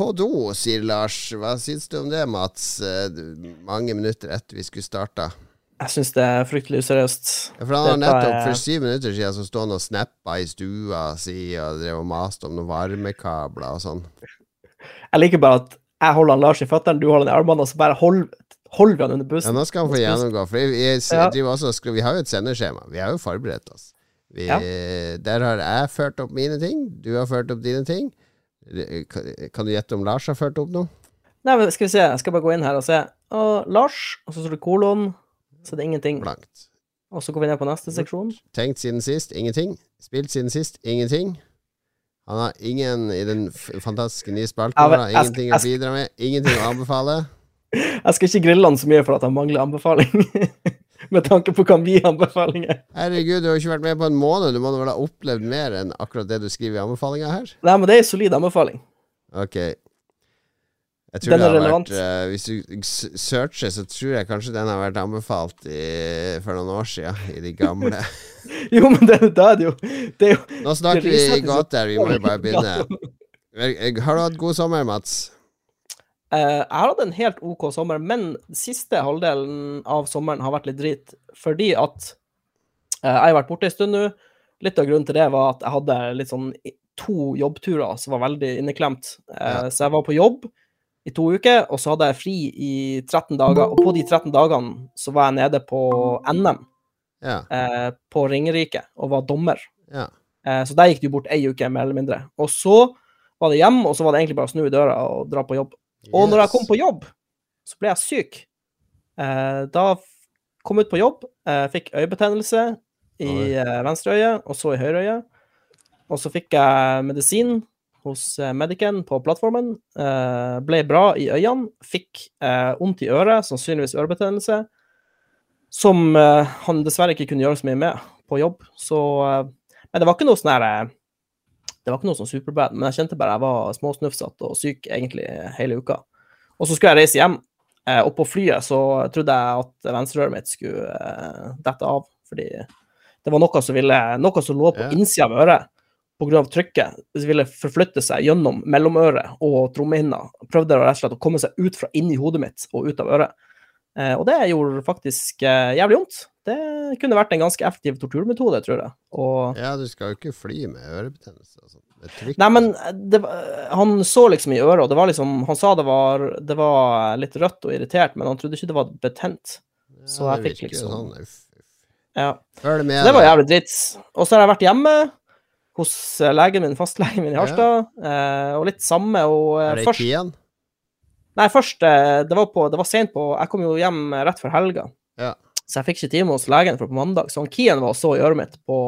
på do, sier Lars. Hva syns du om det, Mats? Eh, mange minutter etter vi skulle starta. Jeg syns det er fryktelig useriøst. Ja, for han har nettopp for syv minutter siden så stod han og snappa i stua si og drev og maste om noen varmekabler og sånn. Jeg liker bare at jeg holder han Lars i føttene, du holder han i armene, og så bare hold, holder vi han under bussen. Ja, nå skal han få gjennomgå. For vi, vi, også, vi har jo et sendeskjema. Vi har jo forberedt oss. Vi, ja. Der har jeg ført opp mine ting, du har ført opp dine ting. Kan du gjette om Lars har ført opp noe? Nei, men skal vi se, jeg skal bare gå inn her og se. Og Lars, og så står det kolon, så det er ingenting. Blankt. Og så går vi ned på neste seksjon. Tenkt siden sist, ingenting. Spilt siden sist, ingenting. Han har ingen i den fantastiske nye spalten. Ja, ingenting å bidra med, ingenting å anbefale. Jeg skal ikke grille han så mye for at han mangler anbefaling. med tanke på hva vi anbefalinger. Herregud, du har ikke vært med på en måned. Du må vel ha opplevd mer enn akkurat det du skriver i anbefalinga her? Nei, men det er en solid anbefaling. Ok. Jeg tror den er relevant. vært uh, Hvis du searcher, så tror jeg kanskje den har vært anbefalt i, for noen år siden, i de gamle. jo, men det, da er det jo, det er jo Nå snakker vi godt gåter, vi må jo bare begynne. Har du hatt god sommer, Mats? Uh, jeg har hatt en helt OK sommer, men siste halvdelen av sommeren har vært litt drit. Fordi at uh, jeg har vært borte en stund nå. Litt av grunnen til det var at jeg hadde litt sånn to jobbturer som var veldig inneklemt. Ja. Så jeg var på jobb i to uker, og så hadde jeg fri i 13 dager. Og på de 13 dagene så var jeg nede på NM ja. på Ringerike og var dommer. Ja. så der gikk det jo bort ei uke, mer eller mindre. Og så var det hjem, og så var det egentlig bare å snu i døra og dra på jobb. Og når jeg kom på jobb, så ble jeg syk. Eh, da kom jeg ut på jobb, eh, fikk øyebetennelse i eh, venstre øye, og så i høyre øye. Og så fikk jeg medisin hos eh, Medicen på plattformen. Eh, ble bra i øynene. Fikk eh, vondt i øret, sannsynligvis ørebetennelse. Som han dessverre ikke kunne gjøre så mye med på jobb. Så Men det var ikke noe sånn herre det var ikke noe sånn superbad, men jeg kjente bare jeg var småsnufsete og syk egentlig hele uka. Og så skulle jeg reise hjem, eh, og på flyet så trodde jeg at venstreøret mitt skulle eh, dette av, fordi det var noe som, ville, noe som lå på yeah. innsida av øret pga. trykket. Det ville forflytte seg gjennom mellomøret og trommehinna. Prøvde rett og slett å komme seg ut fra inni hodet mitt og ut av øret. Eh, og det gjorde faktisk jævlig vondt. Det kunne vært en ganske effektiv torturmetode, tror jeg. Og, ja, du skal jo ikke fly med ørebetennelse. Altså. Nei, men det, han så liksom i øret, og det var liksom Han sa det var, det var litt rødt og irritert, men han trodde ikke det var betent. Så jeg fikk liksom sånn, uff, uff. Ja. Det, så det var jævlig dritt. Og så har jeg vært hjemme hos eh, legen min, fastlegen min i Harstad, ja. og litt samme og Er det først, igjen? Nei, først eh, Det var, på, det var sent på Jeg kom jo hjem rett før helga, ja. Så jeg fikk ikke time hos legen før på mandag. Så han Kien var og så i øret mitt på,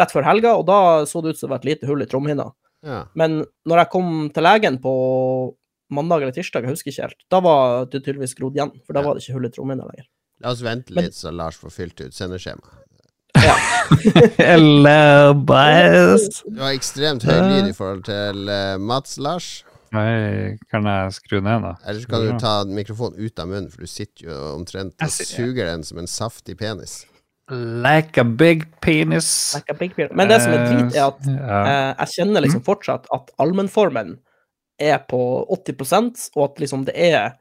rett før helga, og da så det ut som det var et lite hull i trommehinna. Ja. Men når jeg kom til legen på mandag eller tirsdag, jeg husker ikke helt, da var det tydeligvis grodd igjen, for da ja. var det ikke hull i trommehinna lenger. La oss vente litt, så Lars får fylt ut sendeskjemaet. Ja. Boys. Du var ekstremt høylydd i forhold til uh, Mats, Lars. Nei, kan jeg skru ned, da? Eller skal du ta mikrofonen ut av munnen, for du sitter jo omtrent og suger den som en saftig penis. Like a big penis. Like a big penis. Men det som er drit, er at ja. eh, jeg kjenner liksom fortsatt at allmennformen er på 80 og at liksom det er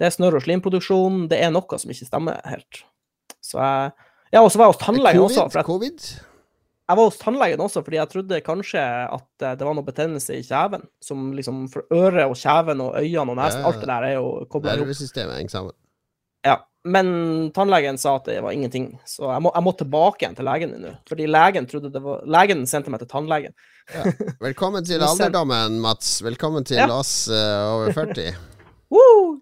det er snørr- og slimproduksjon. Det er noe som ikke stemmer helt. Så jeg Ja, og så var jeg hos tannlegen også. For at, Covid? Jeg var hos tannlegen også fordi jeg trodde kanskje at eh, det var noe betennelse i kjeven. Som liksom For øret og kjeven og øynene og nesen, ja, alt det der er jo kobla opp. Nervesystemet henger sammen. Ja. Men tannlegen sa at det var ingenting, så jeg må, jeg må tilbake igjen til legen nå. Fordi legen trodde det var Legen sendte meg til tannlegen. Ja. Velkommen til alderdommen, Mats. Velkommen til oss uh, over 40. Woo!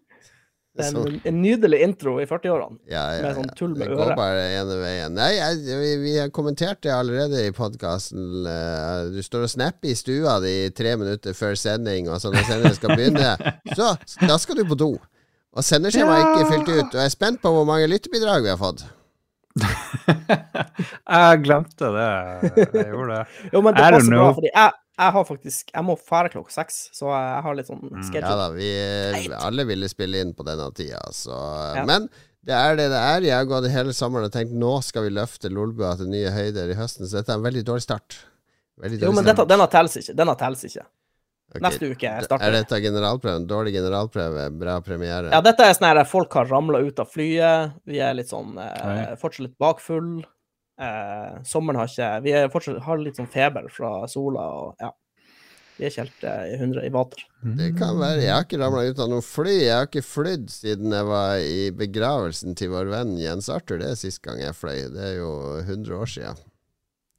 Det er en, en nydelig intro i 40-årene. Ja, ja, med sånn tull med øret. Det går bare ene veien. Nei, jeg, vi, vi, har kommentert det allerede i podkasten. Eh, du står og snapper i stua di tre minutter før sending, og så når sendingen skal begynne, så da skal du på do. Og sendeskjemaet er ikke fylt ut. Og jeg er spent på hvor mange lyttebidrag vi har fått. jeg glemte det. Jeg gjorde det. jo, men det passer bra, fordi jeg jeg har faktisk Jeg må fære klokka seks, så jeg har litt sånn mm. schedule. Ja da, vi alle ville spille inn på denne tida, så ja. Men det er det det er. Jeg har gått hele sommeren og tenkt nå skal vi løfte Lolbua til nye høyder i høsten, så dette er en veldig dårlig start. Veldig dårlig jo, men dette, denne telles ikke. Denne telles ikke. Okay. Neste uke Er starter Er dette generalprøven? Dårlig generalprøve, bra premiere? Ja, dette er sånn her folk har ramla ut av flyet. Vi er litt sånn eh, fortsatt litt bakfull. Eh, sommeren har ikke Vi er fortsatt, har litt sånn feber fra sola og ja. Vi er ikke helt eh, i hundre i vater. Det kan være. Jeg har ikke ramla ut av noe fly. Jeg har ikke flydd siden jeg var i begravelsen til vår venn Jens Arthur. Det er sist gang jeg fløy. Det er jo 100 år siden.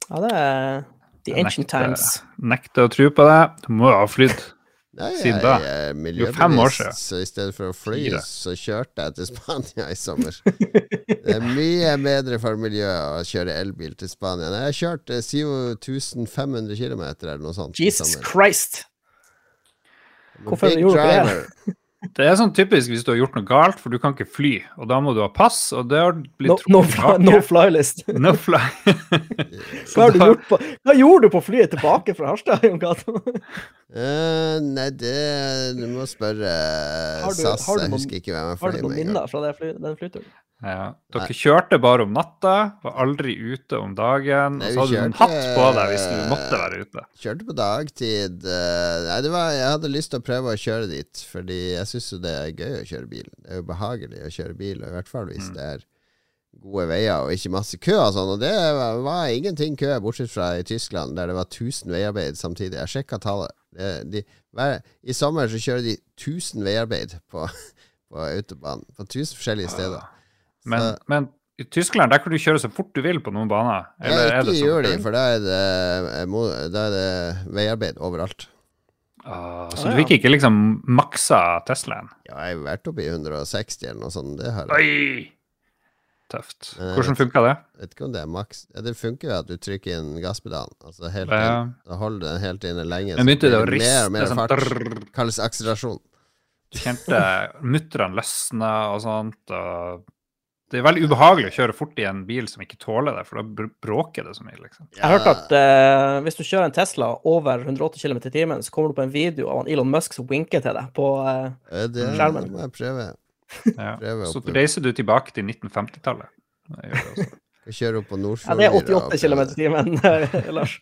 Ja, det er the ancient nekter- times. Nekter å tro på det. Du må jo ha flydd. Nei, Siden da? jo fem år siden. så i stedet for å fly, så kjørte jeg til Spania i sommer. Det er mye bedre for miljøet å kjøre elbil til Spania. Nei, Jeg har kjørt eh, 7500 km eller noe sånt. Jesus. Christ! Hvorfor gjorde du det? Det er sånn typisk hvis du har gjort noe galt, for du kan ikke fly. Og da må du ha pass, og det har blitt No, no, trukket fly, no fly-list. No fly. Hva, har du gjort på, hva gjorde du på flyet tilbake fra Harstad, Jon Cato? uh, nei, det Du må spørre Har SAS. Jeg husker ikke hvem jeg Har du noen minner fra det fly, den flyturen? Ja. Dere kjørte bare om natta, var aldri ute om dagen. Nei, og så hadde du en hatt på deg hvis du måtte være ute. Kjørte på dagtid. eh, nei, det var, jeg hadde lyst til å prøve å kjøre dit, fordi jeg syns jo det er gøy å kjøre bil. Det er jo behagelig å kjøre bil, og i hvert fall hvis Mm. det er gode veier og ikke masse kø og sånn. Og det var, ingenting kø, bortsett fra i Tyskland, der det var 1000 veiarbeid samtidig. Jeg sjekka tallet. De, de, I sommer så kjører de 1000 veiarbeid på, på autobanen, på 1000 forskjellige steder. Men, Så- men i Tyskland der kan du kjøre så fort du vil på noen baner. Eller Ja, er det ikke i juli, for da er det, eh, da er det veiarbeid overalt. Ah, Ah, så du ja. fikk ikke liksom maksa Teslaen? Ja, jeg har vært oppe i 160 eller noe sånt. Det har jeg. Oi! Tøft. Eh, Hvordan funka det? Vet ikke om det er maks ja, Det funker jo at du trykker inn gasspedalen. Altså helt Ja. inn, da holder den helt inne lenge. Men begynte det å riste? mer og mer sånn fart. Kalles akselerasjon. Du kjente muttrene løsne og sånt. Og det er veldig ubehagelig å kjøre fort i en bil som ikke tåler det, for da bråker det så mye, liksom. Jeg har hørt at eh, hvis du kjører en Tesla over 180 km i timen, så kommer du på en video av Elon Musk som winker til deg på eh, Eh, Det Skjermen. må jeg prøve. Ja. Prøve Så reiser du tilbake til 1950-tallet. Det gjør det også. Jeg kjører opp på Ja, det er 88 km i timen, Lars.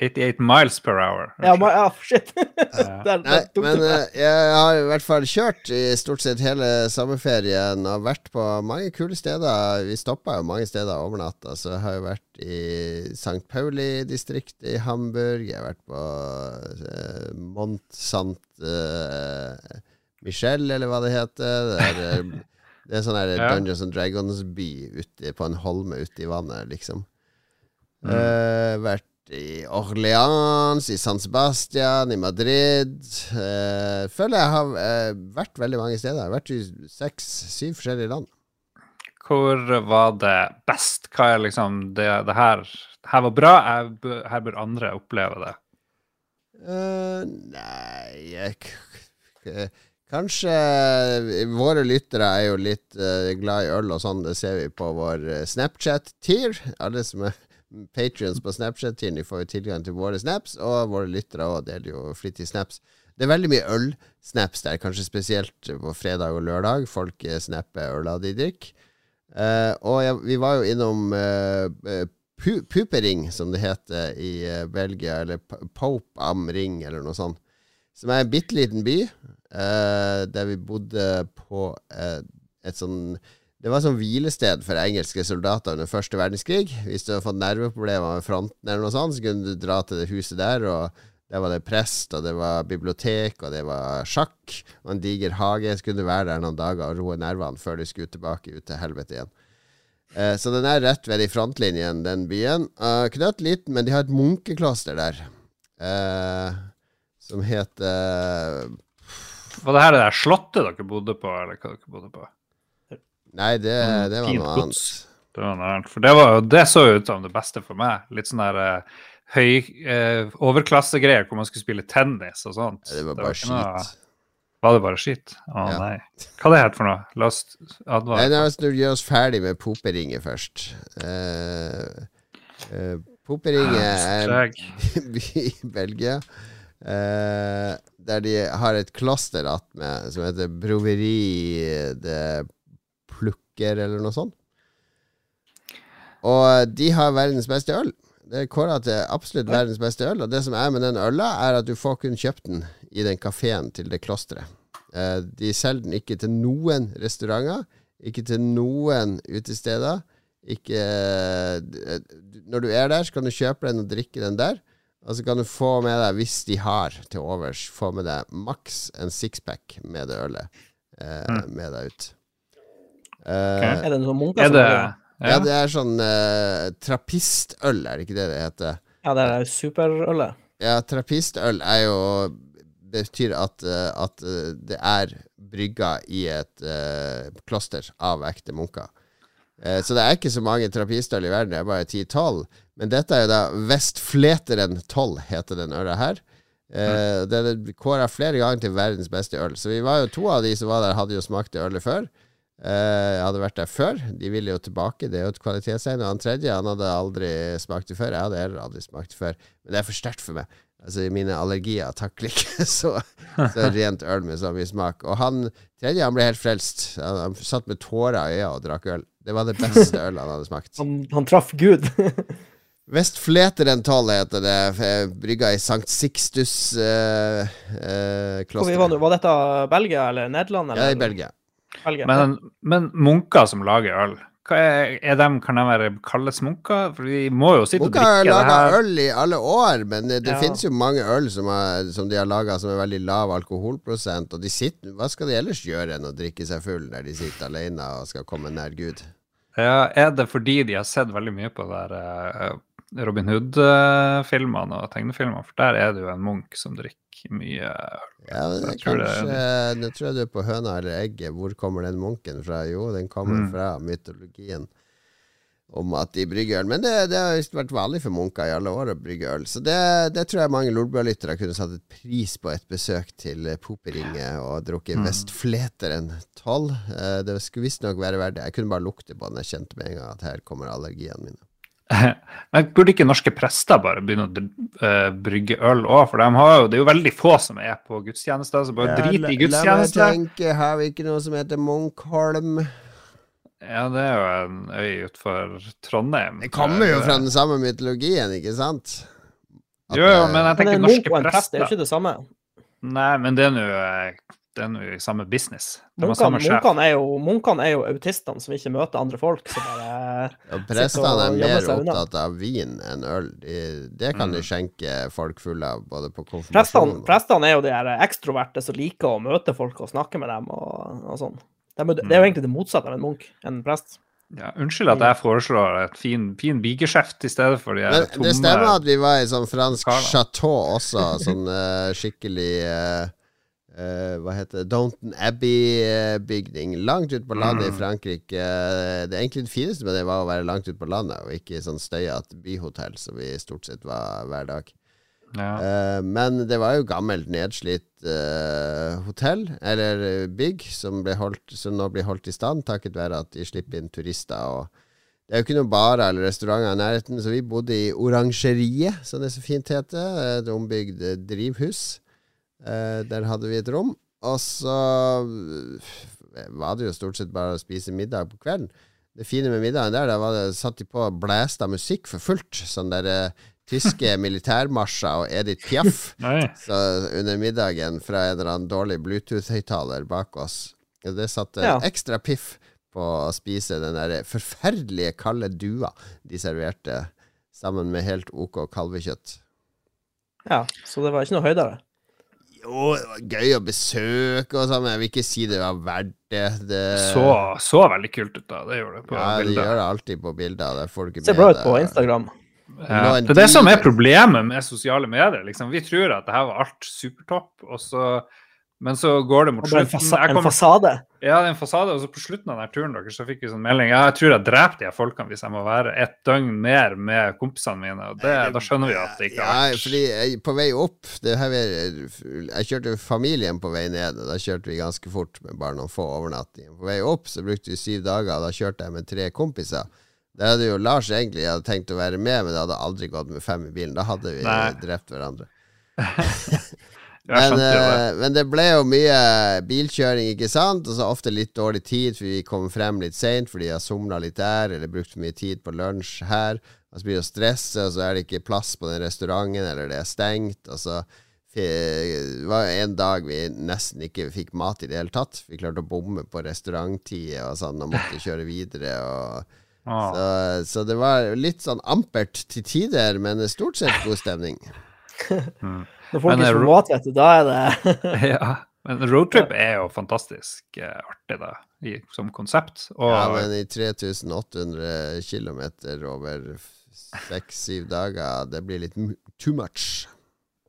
88 miles per hour. Ja, ja shit. Der, Nei, men du eh, jeg har i hvert fall kjørt i stort sett hele sommerferien og vært på mange kule steder. Vi stoppa jo mange steder over natta, så jeg har jo vært i St. Pauli-distriktet i Hamburg. Jeg har vært på uh, Mont Sant uh, Michel, eller hva det heter. Det er, eh, det er sånn her Dungeons and Dragons-by på en holme ute i vannet, liksom. Mm. Eh, vært i Orleans, i San Sebastian, i Madrid. Eh, føler jeg har eh, vært veldig mange steder. Jeg har vært i seks-syv forskjellige land. Hvor var det best? Hva er liksom det, det her det her var bra, jeg, her bør andre oppleve det. Uh, nei jeg, Kanskje Våre lyttere er jo litt uh, glad i øl og sånn. Det ser vi på vår eh, Snapchat-tier. Alle som er patrions på Snapchat-tiden de får jo tilgang til våre snaps, og våre lyttere òg deler jo flittig snaps. Det er veldig mye øl-snaps der, kanskje spesielt på fredag og lørdag. Folk eh, snapper øla de drikker. Eh, og jeg, vi var jo innom eh, pu Pupering, som det heter i eh, Belgia, eller Pope am Ring, eller noe sånt. Som er en bitte liten by, der vi bodde på et sånn Det var sånn hvilested for engelske soldater under første verdenskrig. Hvis du hadde fått nerveproblemer med fronten, eller noe sånt, så kunne du dra til det huset der. og der var det prest, og det var bibliotek, og det var sjakk og en diger hage. Så kunne du være der noen dager og roe nervene før du skulle tilbake ut til helvete igjen. Eh, så den er rett ved de frontlinjen, den byen. Uh, Knøtt liten, men de har et munkekloster der. eh, som heter Var det her det der slottet dere bodde på, eller hva dere bodde på? Nei, det, Mm, det var noe annet. Det var noe annet. For det, var, det så ut som det beste for meg. Litt sånn der uh, høy uh, overklassegreier hvor man skulle spille tennis og sånt. Det var Det bare noe- Var det bare skitt? Å Ja. nei. Hva det her for noe? La oss Nei, advare. nå skal vi gjøre oss ferdig med poperinget først. Uh, uh, poperinget er en by i Belgia. eh, der de har et kloster attmed som heter Broveri de Plukker, eller noe sånt. Og de har verdens beste øl. Det er kåra til absolutt verdens beste øl. Og det som er med den øla, er at du får kun kjøpt den i den kafeen til det klosteret. Eh, de selger den ikke til noen restauranter, ikke til noen utesteder. Ikke eh, Når du er der, så kan du kjøpe den og drikke den der. Og så kan du få med deg, hvis de har til overs, få med deg maks en sixpack med det ølet eh, Mm. med deg ut. Eh, Ok. Er det noen munker Er som det det? ja. ja. det er sånn uh, trappistøl, er det ikke det det heter? Ja, det er superølet. Ja, trappistøl er jo betyr at, eh, at det er brygga i et uh, kloster av ekte munker. Uh, så det er ikke så mange trappistøl i verden, det er bare 10-12. Men dette er jo da Vestfleteren 12, heter den øla her. Eh, Den er kåra flere ganger til verdens beste øl. Så vi var jo to av de som var der, hadde jo smakt det ølet før. Eh, jeg hadde vært der før. De ville jo tilbake. Det er jo et kvalitetstegn. Og han tredje han hadde aldri smakt det før. Jeg hadde heller aldri smakt det før. Men det er for sterkt for meg. Altså Mine allergier takler ikke så, så rent øl med så mye smak. Og han tredje han ble helt frelst. Han, han satt med tårer i øya og drakk øl. Det var det beste ølet han hadde smakt. Han, han traff Gud. Vestfleteren 12 heter det. eh, Brygga i Sankt Sixtus eh, eh, var, var dette Belgia eller Nederland? Eller? Ja, i Belgia. Men, men munker som lager øl, hva er, er dem, kan de være kalles munker? For de må jo sitte Munker og drikke det laga her. øl i alle år, men det, det Ja. finnes jo mange øl som, er, som de har laga som er veldig lav alkoholprosent. Og de sitter, hva skal de ellers gjøre enn å drikke seg full når de sitter alene og skal komme nær Gud? Ja, er det fordi de har sett veldig mye på der, eh, Robin Hood-filmene og tegnefilmene? For der er det jo en munk som drikker mye øl. Ja, det er Jeg tror det er Nå tror jeg du er på høna eller egget. Hvor kommer den munken fra? Jo, den kommer Mm. fra mytologien om at de brygger øl. Men det, det har visst vært vanlig for munker i alle år å brygge øl. Så det, det tror jeg mange Lolbua-lyttere kunne satt et pris på et besøk til eh, Poperinget og drukket Mm. Vestfleteren 12. Eh, Det skulle visstnok være verdt det. Jeg kunne bare lukte på den. Jeg kjente med en gang at her kommer allergiene mine. Men burde ikke norske prester bare begynne å eh, brygge øl òg? For de har jo, det er jo veldig få som er på gudstjenester, så bare drit i La meg gudstjeneste. tenke, har vi ikke noe som heter Munkholm? Ja, det er jo en øy utenfor Trondheim. Det kommer jo fra den samme mytologien, ikke sant? At Jo, jo, men jeg tenker men norske prester. det er jo ikke det samme. Nei, men det er nå eh, det er noe i samme business. De har samme sjef. munkene, er jo, munkene er jo autistene som ikke møter andre folk. Så bare ja, prestene er mer opptatt av vin enn øl. De, det kan de Mm. skjenke folk fulle av, både på konfirmasjon prestene er jo de her ekstroverte som liker å møte folk og snakke med dem og, og sånn. Det er, det er Mm. jo egentlig det motsatte av en munk, en prest. Ja, unnskyld at jeg foreslår et fin, fin bigeskjeft i stedet for de Men tomme det stemmer at vi var i sånn fransk chateau også, sånn uh, skikkelig eh, eh, Hva heter det? Downton Abbey-bygning. Langt ute på landet i Mm. Frankrike. Eh, Det egentlig det fineste med det var å være langt ute på landet, og ikke i sånn støyete byhotell som vi stort sett var hver dag. ja. Eh, men det var jo gammelt, nedslitt uh, hotell, eller bygg, som, holdt, som nå blir holdt i stand takket være at de slipper inn turister. Og det er jo ikke noen barer eller restauranter i nærheten, så vi bodde i Orangeriet, som det så fint heter. Et ombygd drivhus. Eh, der hadde vi et rom. Og så eh, var det jo stort sett bare å spise middag på kvelden. Det fine med middagen der, da var det satt de på og blæsta musikk for fullt. Sånn der eh, tyske militærmarsjer og Edith Piaf. Så under middagen fra en eller annen dårlig Bluetooth-høyttaler bak oss. Det satte Ja. ekstra piff på å spise den der forferdelige kalde dua de serverte, sammen med helt OK kalvekjøtt. Ja, så det var ikke noe høydere. Jo, det var gøy å besøke og sånn, men jeg vil ikke si det var verdt det. det Så, så veldig kult ut, da. Det gjør det på Ja, de det gjør det alltid på bilder. Det får du ikke Ser bra ut på Instagram. Ja, det er det som er problemet med sosiale medier. Liksom. Vi tror at det her var alt supertopp, og så, men så går det mot Og en, slutten. fasa en fasade. Ja, det er en fasade, og så på slutten av denne turen deres så fikk vi sånn melding ja, jeg tror jeg dreper de her folkene hvis jeg må være et døgn mer med kompisene mine. og det, Da skjønner vi at det ikke Ja, har vært fordi jeg, på vei opp det her, vi- Jeg kjørte familien på vei ned, og da kjørte vi ganske fort med bare noen få overnattinger. På vei opp så brukte vi syv dager, og da kjørte jeg med tre kompiser. Der hadde jo Lars egentlig hadde tenkt å være med, men det hadde aldri gått med fem i bilen. Da hadde vi Nei. drept hverandre. Men, det. eh, men det ble jo mye bilkjøring, ikke sant? Og så ofte litt dårlig tid, for vi kom frem litt seint fordi jeg somla litt der, eller brukt for mye tid på lunsj her. Og så blir det stress, og så er det ikke plass på den restauranten, eller det er stengt. Og så det var en dag vi nesten ikke fikk mat i det hele tatt. Vi klarte å bomme på restauranttid og sånn, og måtte kjøre videre. Og, Ah. så, så det var litt sånn ampert til tider, men stort sett god stemning. Når folk Men, er mat, vet du, da er det ja. Men roadtrip er jo fantastisk eh, artig, da, i, som konsept. Og Ja, men i 3800 km over seks-syv dager, det blir litt too much.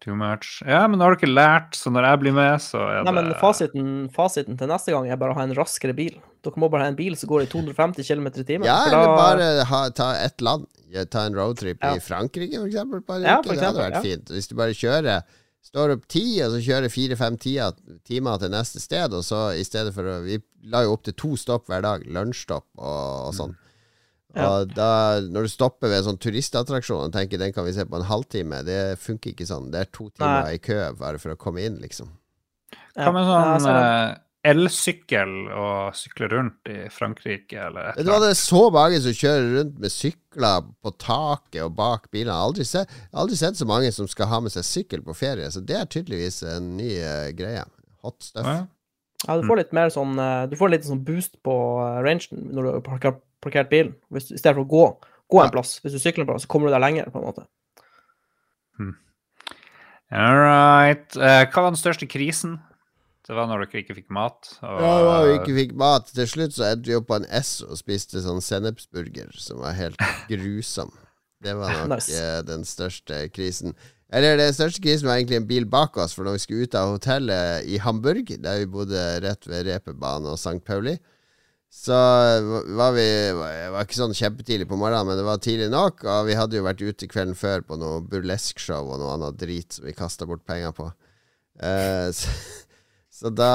Too much. Ja, men nå har dere lært, så når jeg blir med, så er Nei, men fasiten, fasiten til neste gang er bare å ha en raskere bil. Dere må bare ha en bil som går i 250 km i timen. Ja, for eller da- bare ha, ta ett land. Ta en roadtrip Ja. i Frankrike, for eksempel. Bare, Ja, for eksempel det hadde vært ja. fint. Hvis du bare kjører Står opp ti, og så kjører fire-fem timer til neste sted, og så i stedet for å Vi la jo opp til to stopp hver dag. Lunsjstopp og, og sånn. Ja. Og da, når du stopper ved en sånn turistattraksjon og tenker den kan vi se på en halvtime, det funker ikke sånn. Det er to timer Nei. i kø bare for å komme inn, liksom. Hva med sånn eh, elsykkel og sykle rundt i Frankrike eller et eller annet? det er så mange som kjører rundt med sykler på taket og bak bilene. Jeg har aldri sett, aldri sett så mange som skal ha med seg sykkel på ferie, så det er tydeligvis en ny uh, greie. Hot stuff. Ja. Ja, du får litt mer sånn eh, Du får litt sånn boost på rangen når du har parkert, bilen, hvis, i stedet for å gå, gå en plass. Hvis du sykler en plass, så kommer du deg lenger, på en måte. All right. Uh, hva var den største krisen? Det var når dere ikke fikk mat. Og, Ja, det var jo ikke fikk mat. Til slutt så endte vi opp på en S og spiste sånn sennepsburger, som var helt grusom. Det var nok Nice. eh, den største krisen. Eller den største krisen var egentlig en bil bak oss, for når vi skulle ut av hotellet i Hamburg, der vi bodde rett ved reperbanen og St. Pauli, så var vi Det var ikke sånn kjempetidlig på morgenen, men det var tidlig nok. Og vi hadde jo vært ute kvelden før på noe burlesque-show og noe annet drit som vi kasta bort penger på. Uh, så, så da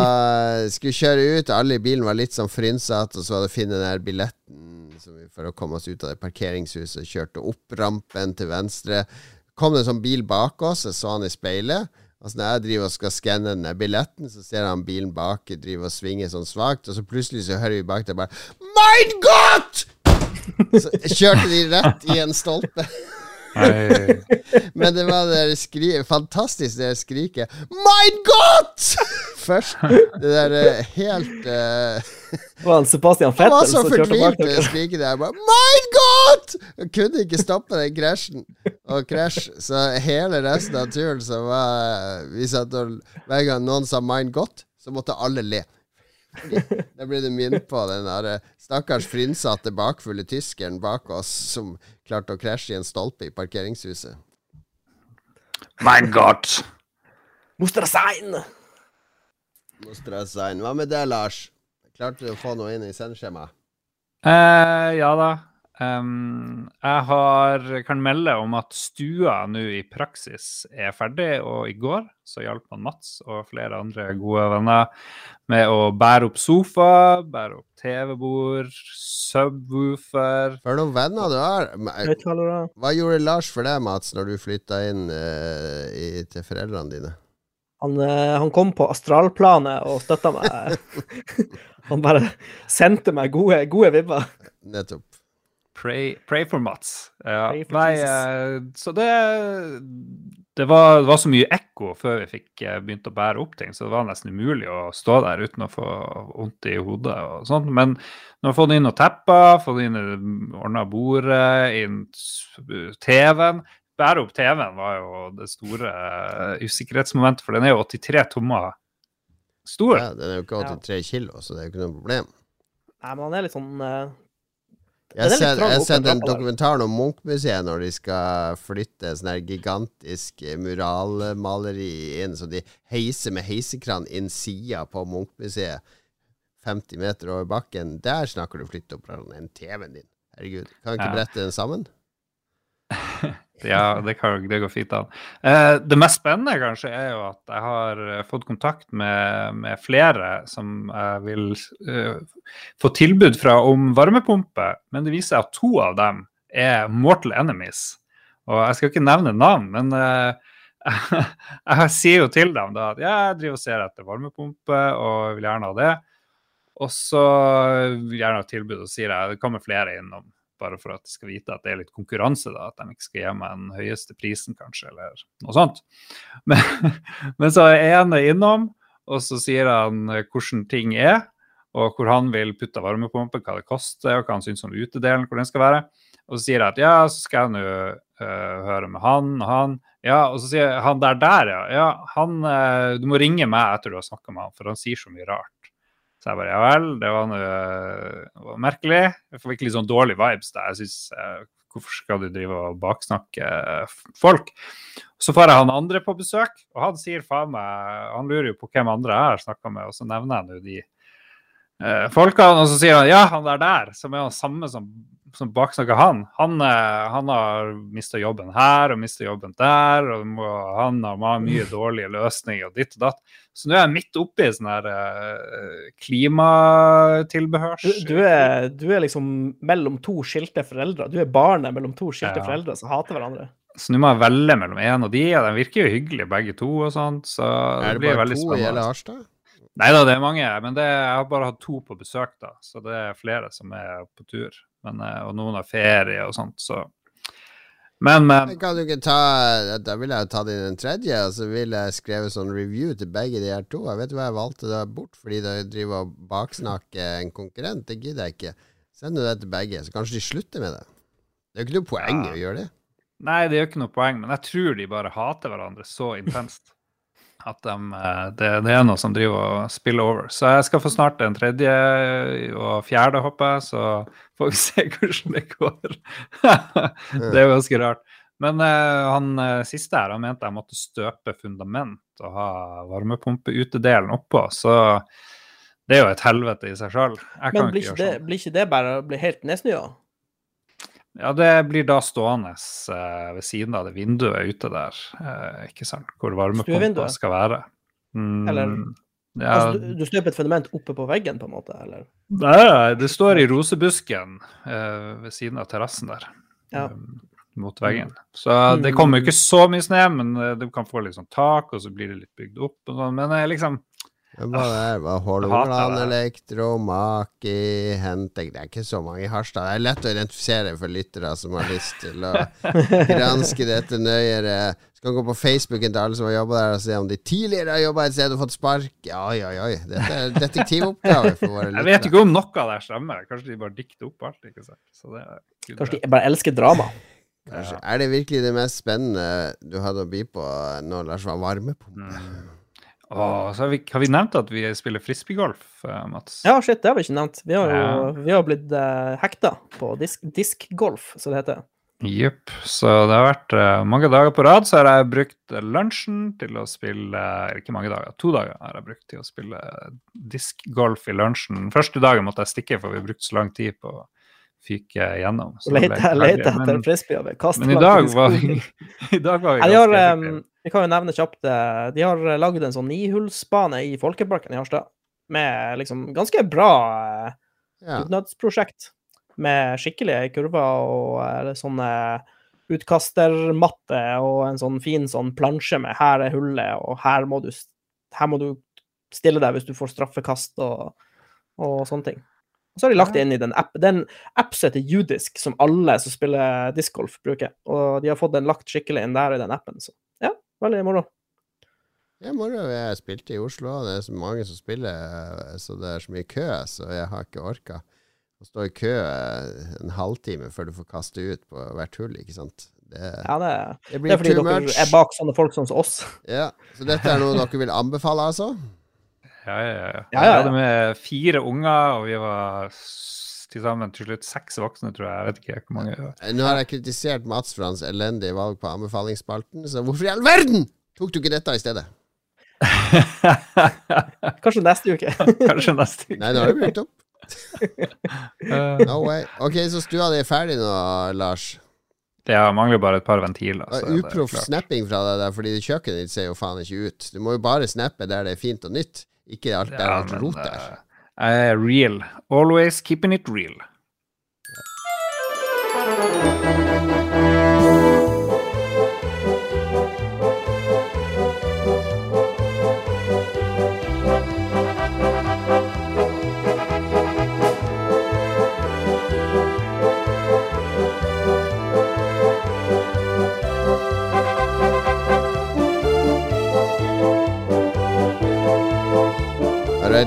skulle vi kjøre ut, alle i bilen var litt sånn frynsete, og så hadde vi funnet den der billetten for å komme oss ut av det parkeringshuset. Kjørte opp rampen til venstre. Kom det en sånn bil bak oss, jeg så han i speilet. Altså Når jeg driver og skal skanne den billetten, så ser han bilen bak driver og svinger sånn svakt, og så plutselig så hører vi bak der bare Mein Gott! Så kjørte de rett i en stolpe. Men det var det skri fantastisk det skriket Mein Gott! Først. Det der eh, helt uh, Det var Sebastian Han var Fettel så fortvilt det skriket der. Bare, mein Gott! Jeg kunne ikke stoppe den krasjen. Og krasj. Så hele resten av turen så var Vi satt og Hver gang noen sa 'mein Gott', så måtte alle le. Da blir det minnet på den der eh, stakkars frynsete, bakfulle tyskeren bak oss som klarte å krasje i en stolpe i parkeringshuset. Mein Gott! Mustra sein! Mustra sein. Hva med det, Lars? Klarte du å få noe inn i sendeskjemaet? Eh, ja da. Em, jeg har, kan melde om at stua nå i praksis er ferdig, og i går så hjalp man Mats og flere andre gode venner med å bære opp sofa, bære opp TV-bord, subwoofer For noen venner du har. Men, Hva gjorde Lars for deg, Mats, når du flytta inn uh, i, til foreldrene dine? Han, eh, han kom på astralplanet og støtta meg. han bare sendte meg gode, gode vibber. Nettopp. Pray, pray for Mats. Ja. Pray for Nei, Jesus. eh, så det det var, det var så mye ekko før vi fikk eh, begynt å bære opp ting, så det var nesten umulig å stå der uten å få vondt i hodet og sånt. Men nå har vi fått inn noen tepper, fått inn ordna bordet, inn TV-en. Bære opp TV-en var jo det store eh, usikkerhetsmomentet, for den er jo 83 tommer stor. Ja, den er jo ikke 83 kilo, så det er jo ikke noe problem. Nei, men han er litt sånn Jeg har sett en dokumentar om Munch-museet når de skal flytte sånn her gigantisk muralmaleri inn, så de heiser med heisekran inn sida på Munch-museet 50 meter over bakken. Der snakker du flytteoperasjon opp en TV-en din. Herregud. Kan vi ikke brette den sammen? Ja, det, kan, det går fint an. Eh, det mest spennende kanskje er jo at jeg har eh, fått kontakt med, med flere som jeg vil uh, få tilbud fra om varmepumpe, men det viser seg at to av dem er mortal enemies. Og jeg skal ikke nevne navn, men eh, jeg sier jo til dem da at jeg driver og ser etter varmepumpe og vil gjerne ha det. Og så vil jeg gjerne ha tilbud, og sier jeg det kommer flere innom bare for at de skal vite at det er litt konkurranse, da, at de ikke skal gi meg den høyeste prisen, kanskje, eller noe sånt. Men, men så er han innom, og så sier han eh, hvordan ting er, og hvor han vil putte varmepumpen, hva det koster, og hva han syns om utedelen, hvor den skal være. Og så sier jeg at ja, så skal jeg nå uh, høre med han og han. Ja, og så sier han der der, ja. ja han, uh, du må ringe meg etter du har snakka med han, for han sier så mye rart. Så jeg bare ja vel, det var noe merkelig. Jeg får virkelig sånn dårlig vibes der. Jeg synes, eh, Hvorfor skal du drive og baksnakke folk? Så får jeg han andre på besøk, og han sier faen meg Han lurer jo på hvem andre jeg har snakka med, og så nevner jeg nå de eh, folkene, og så sier han ja, han der der, som er han samme som som baksnakker han. Han, eh, han har mista jobben her og mista jobben der, og han har mye dårlige løsninger og ditt og datt. Så nå er jeg midt oppi sånn her uh, klimatilbehørs... Du, du, er, du, er, liksom mellom to skilte foreldre. Du er barnet mellom to skilte ja. foreldre som hater hverandre. Så nå må jeg velge mellom en og de, og de virker jo hyggelige begge to og sånt, så det, det blir veldig spennende. Er det bare to i hele Harstad? Nei da, det er mange, men det, jeg har bare hatt to på besøk, da, så det er flere som er på tur men, eh, og noen har ferie og sånt, så men, men Kan du ikke ta Da ville jeg tatt inn en tredje, og så ville jeg skrevet sånn review til begge de her to. Jeg vet hva jeg valgte da bort fordi de driver og baksnakker en konkurrent. Det gidder jeg ikke. Send det til begge, så kanskje de slutter med det. Det er jo ikke noe poeng ja. å gjøre det. Nei, det er jo ikke noe poeng, men jeg tror de bare hater hverandre så intenst. At de, eh, det, det, er noe som driver og spiller over. Så jeg skal få snart en tredje og fjerde, håper jeg. Så får vi se hvordan det går. det er jo ganske rart. Men uh, han uh, siste her, han mente jeg måtte støpe fundament og ha varmepumpeutedelen oppå. Så det er jo et helvete i seg sjøl. Men blir ikke, det, sånn. blir ikke det bare å bli helt nedsnøa? Ja, det blir da stående eh, ved siden av det vinduet ute der, eh, ikke sant, hvor varmepumpa skal være. Mm, eller ja. altså, du, du støper et fundament oppe på veggen, på en måte? eller? Nei, det står i rosebusken eh, ved siden av terrassen der. Ja. Mot veggen. Så det kommer jo ikke så mye snø, men du kan få litt sånn tak, og så blir det litt bygd opp. og sånn, Men liksom er det? Hålogaland, Elektro, Maki, Henteg Det er ikke så mange i Harstad. Det er lett å identifisere for lyttere som har lyst til å granske dette nøyere. Skal gå på Facebooken til alle som har jobba der, og se om de tidligere har jobba et sted og fått spark. Oi, oi, oi. Dette er detektivoppgave for våre lyttere. Jeg vet ikke om noe av det stemmer. Kanskje de bare dikter opp alt. ikke sant? Kanskje de bare elsker drama. Kanskje. Er det virkelig det mest spennende du hadde å by på nå, Lars, var varmepumpe? Mm. Så har vi, har vi, nevnt at vi spiller frisbeegolf, uh, Mats? Ja, shit, det har vi ikke nevnt. Vi har jo ja. vi har blitt uh, hekta på disk, diskgolf, som det heter. Jepp. Så det har vært uh, mange dager på rad så har jeg brukt lunsjen til å spille Eller ikke mange dager, to dager har jeg brukt til å spille diskgolf i lunsjen. Første dagen måtte jeg stikke, for vi brukte så lang tid på å fyke gjennom. Lete etter frisbee og kaste Men i dag var vi, i dag var vi ganske har, vi kan jo nevne kjapt eh, De har lagd en sånn nihullsbane i Folkeparken i Harstad. Med liksom ganske bra eh, ja. utnødsprosjekt. Med skikkelige kurver og eller eh, sånne utkastermatte og en sånn fin sånn plansje med 'her er hullet', og her må du, her må du stille deg hvis du får straffekast og, og sånne ting. Og så har de lagt det inn i den app. Den app som heter Judisk, som alle som spiller discgolf, bruker. Og de har fått den lagt skikkelig inn der i den appen. Så ja, veldig moro. Ja, moro. Jeg spilte i Oslo, det er så mange som spiller, så det er så mye kø, så jeg har ikke orka å stå i kø en halvtime før du får kaste ut på hvert hull, ikke sant. Det, ja, det, det, det er fordi dere much. er bak sånne folk som oss. Ja, Så dette er noe dere vil anbefale, altså? Ja, ja. Jeg hadde med fire unger, og vi var til sammen til slutt seks voksne, tror jeg. Jeg vet ikke hvor mange. Nå har jeg kritisert Mats for hans elendige valg på anbefalingsspalten, så hvorfor i all verden tok du ikke dette i stedet? Kanskje neste uke. Kanskje neste uke. Nei, nå har du brukt opp. no way. Ok, så stua di er ferdig nå, Lars? Det mangler bare et par ventiler. Uproff snapping fra deg der, fordi kjøkkenet ditt ser jo faen ikke ut. Du må jo bare snappe der det er fint og nytt, ikke alt er ja, alt rot der. Uh, real. Always keeping it real. Alright,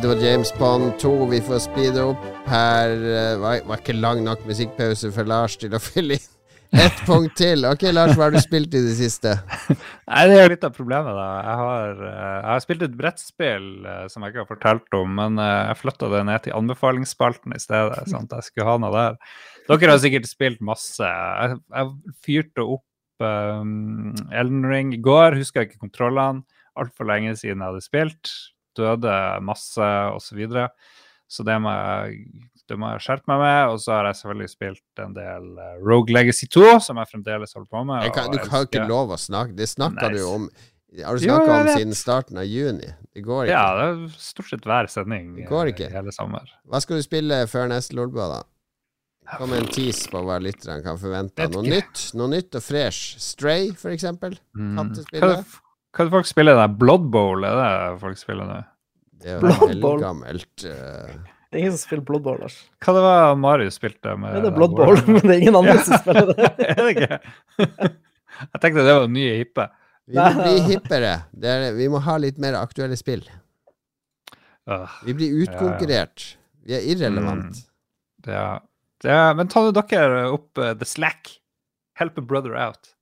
det var James Bond 2. Vi får speede opp her. Var, var ikke lang nok musikkpause for Lars til å fylle inn ett punkt til. Ok, Lars, hva har du spilt i det siste? Nei, Det er litt av problemet, da. Jeg har, eh, jeg har spilt et brettspill eh, som jeg ikke har fortalt om, men eh, jeg flytta det ned til anbefalingsspalten i stedet. sånn at jeg skulle ha noe der. Dere har sikkert spilt masse. Jeg, jeg fyrte opp um, Elden Ring i går, husker jeg ikke kontrollene. Altfor lenge siden jeg hadde spilt. Døde masse osv. Så, videre. så det må jeg det må jeg skjerpe meg med. Og så har jeg selvfølgelig spilt en del uh, Rogue Legacy 2, som jeg fremdeles holder på med. Kan, du kan jo ikke lov å snakke. Det snakka nice. du om Har du snakka om siden starten av juni? Det går ikke. Ja, det er stort sett hver sending Det går eh, ikke. hele sommer. Hva skal du spille før neste Lolbua, da? Kom med en tease på hva lytterne kan forvente. Noe nytt noe nytt og fresh. Stray, for eksempel. Mm. Kattespillet. Hva er det folk spiller der? Blood Bowl er det folk spiller nå? Det er jo veldig gammelt. eldgammelt. uh, Det er ingen som spiller Blood Bowl, Lars. Hva det var Marius spilte med? Det er Blood Bowl, men det er ingen andre som spiller det. er det ikke? Jeg tenkte det var nye hippe. vi må bli hippere. Det er, vi må ha litt mer aktuelle spill. Vi blir utkonkurrert. Vi er irrelevant. Mm. Ja. det er, men ta nå dere opp uh, The Slack. Help a brother out.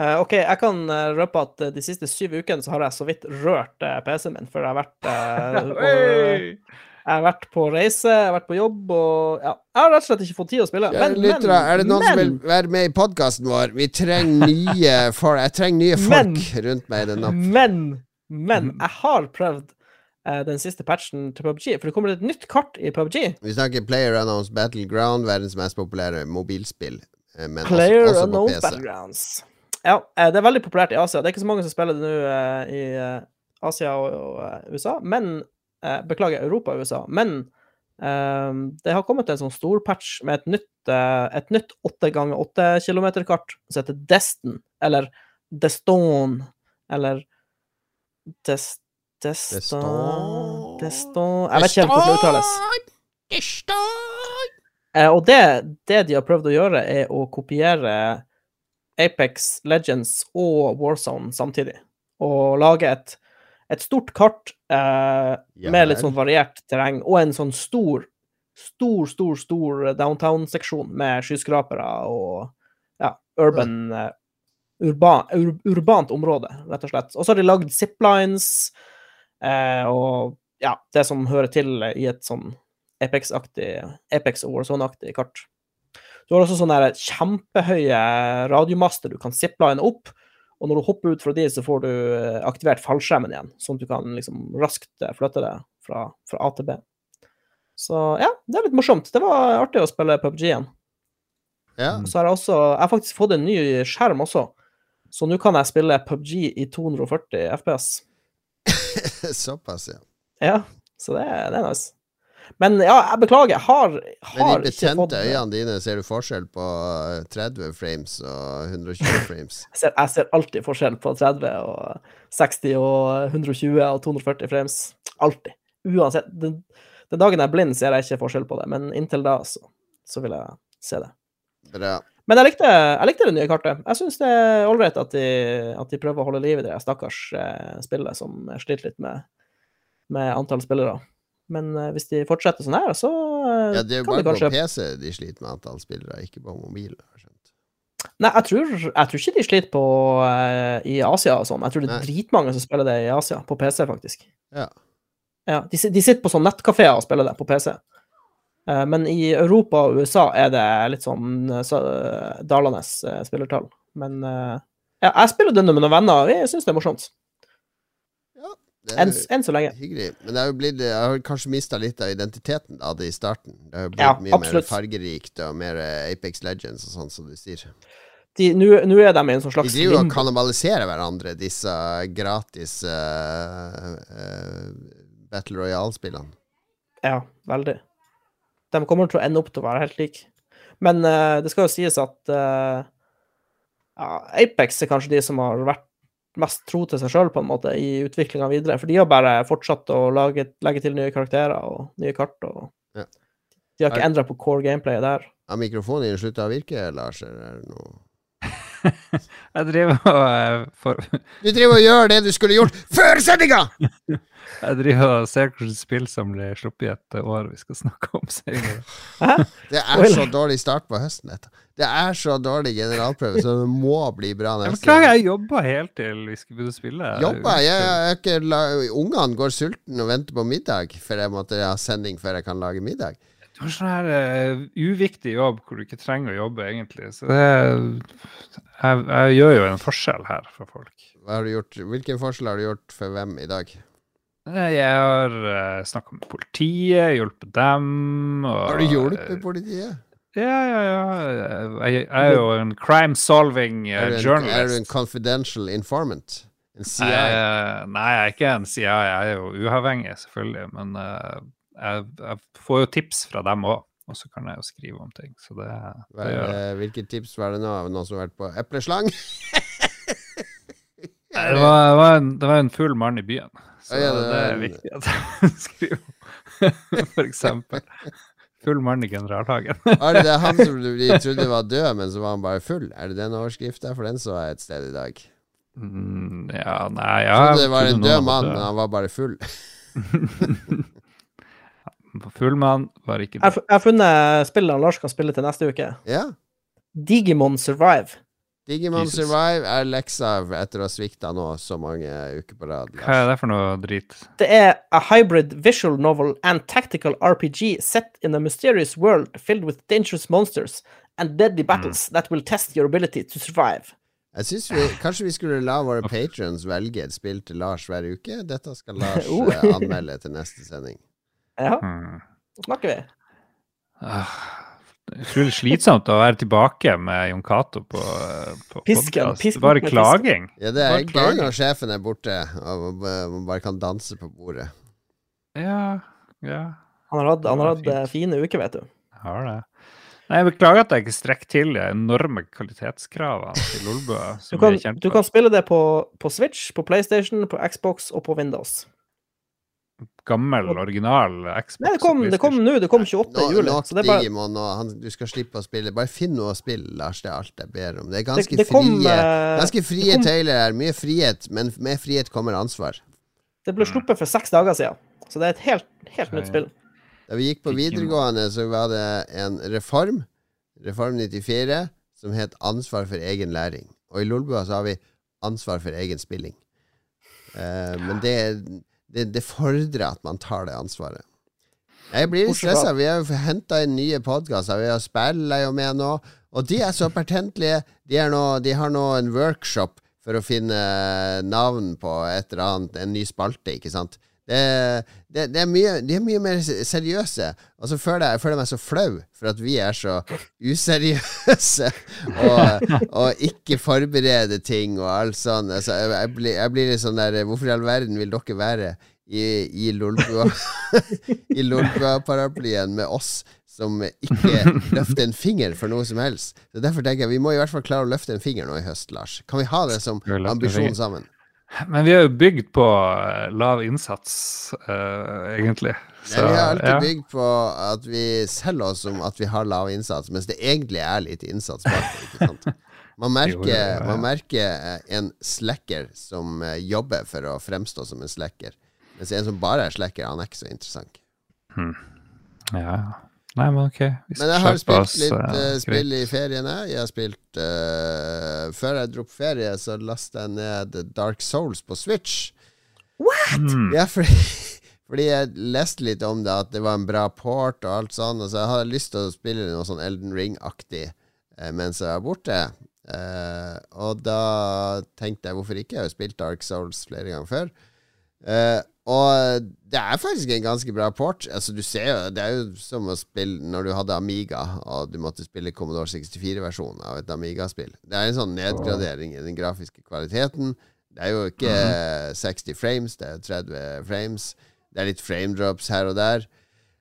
Eh, OK, jeg kan eh, røpe at eh, de siste syv ukene så har jeg så vidt rørt PC-en min, for jeg har vært og, Jeg har vært på reise, jeg har vært på jobb, og ja, jeg har rett og slett ikke fått tid å spille. Ja, men, er det noen som vil være med i podkasten vår? Vi trenger nye for, Jeg trenger nye folk Men- rundt meg i den appen. men, men jeg har prøvd uh, den siste patchen til PubG, for det kommer et nytt kart i PubG. Vi snakker Player Unknowns Battleground, verdens mest populære mobilspill. Men Player også, også på PC. Battlegrounds. Ja, eh, det er veldig populært i Asia. Det er ikke så mange som spiller det nå eh, i eh, Asia og, USA, men Beklager, Europa og USA. Men det har kommet en sånn stor patch med et nytt, et nytt 8 ganger 8 km-kart som heter Destin, eller Deston, eller Des... Deston Deston. Deston Jeg vet ikke helt hvordan det uttales. Eh, og det, det de har prøvd å gjøre, er å kopiere Apex Legends og Warzone samtidig. Og lage et, et stort kart eh, med litt sånn variert terreng, og en sånn stor, stor, stor, stor downtown-seksjon med skyskrapere og ja, urban eh, urban, ur, Urbant område, rett og slett. Og så har de lagd ziplines eh, og ja, det som hører til i et sånn Apex-aktig Apex og Warzone-aktig kart. Du har også sånne kjempehøye radiomaster du kan zipline opp, og når du hopper ut fra de, så får du eh, aktivert fallskjermen igjen, sånn at du kan liksom raskt eh, flytte det fra, fra A til B. Så ja, det er litt morsomt. Det var artig å spille PubG igjen. Ja. Så har jeg også Jeg har faktisk fått en ny skjerm også, så nå kan jeg spille PubG i 240 FPS. Såpass, ja. Ja, så det, det er nice. Men ja, jeg beklager, jeg har, Men i betente fått øynene dine ser du forskjell på eh, 30 frames og 120 frames. Jeg ser, jeg ser alltid forskjell på 30 og 60 og 120 og 240 frames. Alltid. Uansett. Den, den dagen jeg er blind, ser jeg ikke forskjell på det, men inntil da, så, så vil jeg se det. Bra. Men jeg likte, jeg likte det nye kartet. Jeg syns det er ålreit at, de- at de prøver å holde liv i det stakkars eh, spillet som sliter litt med, med antall spillere. Men eh, hvis de fortsetter sånn her, så eh, Ja, det er jo bare kanskje på PC de sliter med antall spillere, ikke på mobil. Nei, jeg tror, jeg tror ikke de sliter på uh, i Asia og sånn. Jeg tror det er Nei. dritmange som spiller det i Asia, på PC, faktisk. Ja. Ja, de, de sitter på sånn nettkafeer og spiller det på PC. Uh, men i Europa og USA er det litt sånn så, dalende uh, spillertall. Men ja, jeg spiller det med noen venner, og jeg syns det er morsomt. Enn en så lenge. hyggelig. Men det har blitt, jeg har kanskje mista litt av identiteten av det i starten. Det har blitt Ja, mye mer fargerikt og mer eh, Apex Legends og sånn, som du sier. Nå er de i en sånn De driver og kannibaliserer hverandre, disse gratis uh, uh, Battle Royale-spillene. Ja, veldig. De kommer til å ende opp til å være helt like. Men uh, det skal jo sies at ja, Apex er kanskje de som har vært mest tro til seg sjøl på en måte i utviklinga videre. For de har bare fortsatt å lage, legge til nye karakterer og nye kart. og Ja. De har ikke endra på core gameplayet der. Har mikrofonen din slutta å virke, Lars? Eller er det noe Jeg driver og eh, for, Du driver og gjør det du skulle gjort før sendinga! Jeg driver og ser hvilke spill som blir sluppet i et år vi skal snakke om senere. Hæ? Det er så dårlig start på høsten, dette. Det er så dårlig generalprøve, så det må bli bra Jeg gang. beklager, jeg jobba helt til vi skulle begynne å spille. Jobba? Jeg, jeg, ikke la... Ungene går sultne og venter på middag, for jeg måtte ha sending før jeg kan lage middag. Du har sånn her uh, uviktig jobb hvor du ikke trenger å jobbe, egentlig. Så det jeg, jeg gjør jo en forskjell her for folk. Hva har du gjort? Hvilken forskjell har du gjort for hvem i dag? Eh, Jeg har uh, snakka med politiet, hjulpet dem. Og, Har du hjulpet politiet? Ja, ja, ja. Jeg, jeg er jo en crime solving uh, journalist. er du en confidential informant? En CIA? Uh, nei, jeg er ikke en CIA. Jeg er jo uavhengig, selvfølgelig. Men eh, jeg, jeg får jo tips fra dem òg, og så kan jeg jo skrive om ting. Så det, det gjør jeg. Hvilke tips var det nå? Noen som har vært på epleslang? Nei, Det var, det, var en, det var en full mann i byen. Så Ja, det det, er en- viktig at jeg skriver om, for eksempel. Full mann i generalhagen. Er det han som du- de trodde var død, men så var han bare full? Er det den overskrifta? For den så jeg et sted i dag. Mm, ja, nei, ja trodde det var en død mann, men han var bare full. Full mann var ikke Jeg har jeg har funnet spillene Lars kan spille til neste uke. Ja. Digimon Survive. Digimon Jesus. Survive er leksa etter å ha svikta nå så mange uker på rad. Hva er det for noe drit? Det er a hybrid visual novel and tactical RPG set in a mysterious world filled with dangerous monsters and deadly battles that will test your ability to survive. Jeg synes vi, Kanskje vi skulle la våre patrons velge et spill til Lars hver uke? Dette skal Lars Oh. eh, anmelde til neste sending. Ja, så snakker vi. Ah, det Utrolig slitsomt å være tilbake med Jon Cato på, på Pisken, pisken Bare klaging. Ja, det er gøy når sjefen er borte og man bare kan danse på bordet. Ja, ja. Han har hatt, han har hatt eh, fine uker, vet du. Har det. Nei, jeg beklager at jeg ikke strekker til de enorme kvalitetskravene til Lolbø. Du du kan spille det på, på Switch, på PlayStation, på Xbox og på Windows. Gammel, original Xbox. Nei, det kom, det kom nå. Det kom 28. Nå, juli. nok Så det er bare Digimon, og han, du skal slippe å spille. Bare finn noe å spille, Lars. Det er alt jeg ber om. Det er ganske det, det kom, frie eh, Ganske frie kom- tøyler her. Mye frihet, men med frihet kommer ansvar. Det ble sluppet for seks dager siden. Så det er et helt, helt nytt spill. Da vi gikk på videregående, så var det en reform, Reform 94, som het Ansvar for egen læring. Og i Lolbua så har vi Ansvar for egen spilling. Uh, men det, det, det fordrer at man tar det ansvaret. Jeg blir litt stressa. Vi har henta inn nye podkaster. Vi har spiller jo med nå. Og de er så pertentlige. De, er nå, de har nå en workshop for å finne navn på et eller annet, en ny spalte, ikke sant. Det, det, det er mye, de er mye mer seriøse. Og så føler jeg, jeg føler meg så flau for at vi er så useriøse og, og ikke forbereder ting og alt sånt. Altså, jeg, jeg, blir, jeg blir litt sånn der Hvorfor i all verden vil dere være i, i Lolbua I Lolbua-paraplyen med oss som ikke løfter en finger for noe som helst? Så Derfor tenker jeg vi må i hvert fall klare å løfte en finger nå i høst, Lars. Kan vi ha det som ambisjon sammen? Men vi er jo bygd på eh, lav innsats, uh, egentlig. Nei, vi har alltid ja. bygd på at vi selger oss som at vi har lav innsats, mens det egentlig er litt innsats bak det. ikke sant? Man merker, Jo, ja, ja. Man merker eh, en slacker som jobber for å fremstå som en slacker. Mens en som bare er slacker, han er ikke så interessant. Ja, ja. Nei, men OK. Men jeg har spilt oss, litt eh, spill i feriene. Jeg har spilt uh, Før jeg dro på ferie, så lasta jeg ned Dark Souls på Switch. Mm. Ja, fordi, fordi jeg leste litt om det, at det var en bra port og alt sånn. Og så jeg hadde lyst til å spille noe sånn Elden Ring-aktig eh, mens jeg var borte. Eh, og da tenkte jeg hvorfor ikke? Jeg har jo spilt Dark Souls flere ganger før. Eh, og det er faktisk en ganske bra port. Altså du ser jo Det er jo som å spille når du hadde Amiga, og du måtte spille Commodore 64-versjonen av et Amiga-spill. Det er en sånn nedgradering i den grafiske kvaliteten. Det er jo ikke 60 frames, det er 30 frames. Det er litt frame drops her og der.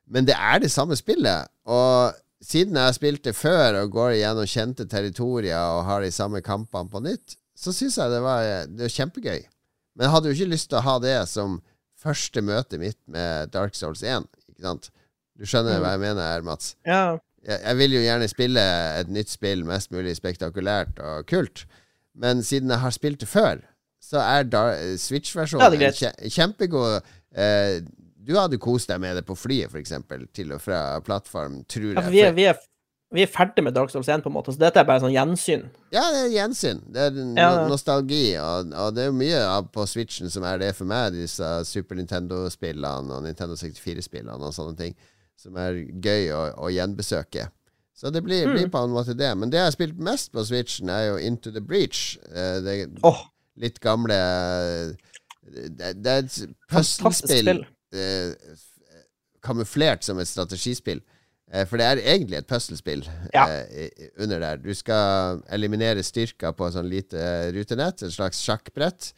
Men det er det samme spillet. Og siden jeg har spilt det før og går igjennom kjente territorier og har de samme kampene på nytt, så syns jeg det var, det var kjempegøy. Men jeg hadde jo ikke lyst til å ha det som første møte mitt med Dark Souls 1. Ikke sant? Du skjønner hva jeg mener her, Mats? Ja. jeg, jeg vil jo gjerne spille et nytt spill mest mulig spektakulært og kult, men siden jeg har spilt det før, så er Switch-versjonen det er greit. kje, kjempegod. Eh, du hadde kost deg med det på flyet, f.eks., til og fra plattform, tror Ja, jeg. vi, er, vi, er, vi er ferdig med Dark Souls 1, på en måte, så dette er bare sånn gjensyn. Ja, det er gjensyn. Det er no Ja, ja. nostalgi. Og, og det er jo mye på Switchen som er det for meg, disse Super Nintendo-spillene og Nintendo 64-spillene og sånne ting, som er gøy å, å gjenbesøke. Så det blir, Mm. blir på en måte det. Men det jeg har spilt mest på Switchen, er jo Into the Breach. Eh, Det oh. litt gamle Det, det er et puslespill eh, kamuflert som et strategispill. Eh, for det er egentlig et puslespill Ja. eh, under der. Du skal eliminere styrker på et sånn lite rutenett, et slags sjakkbrett.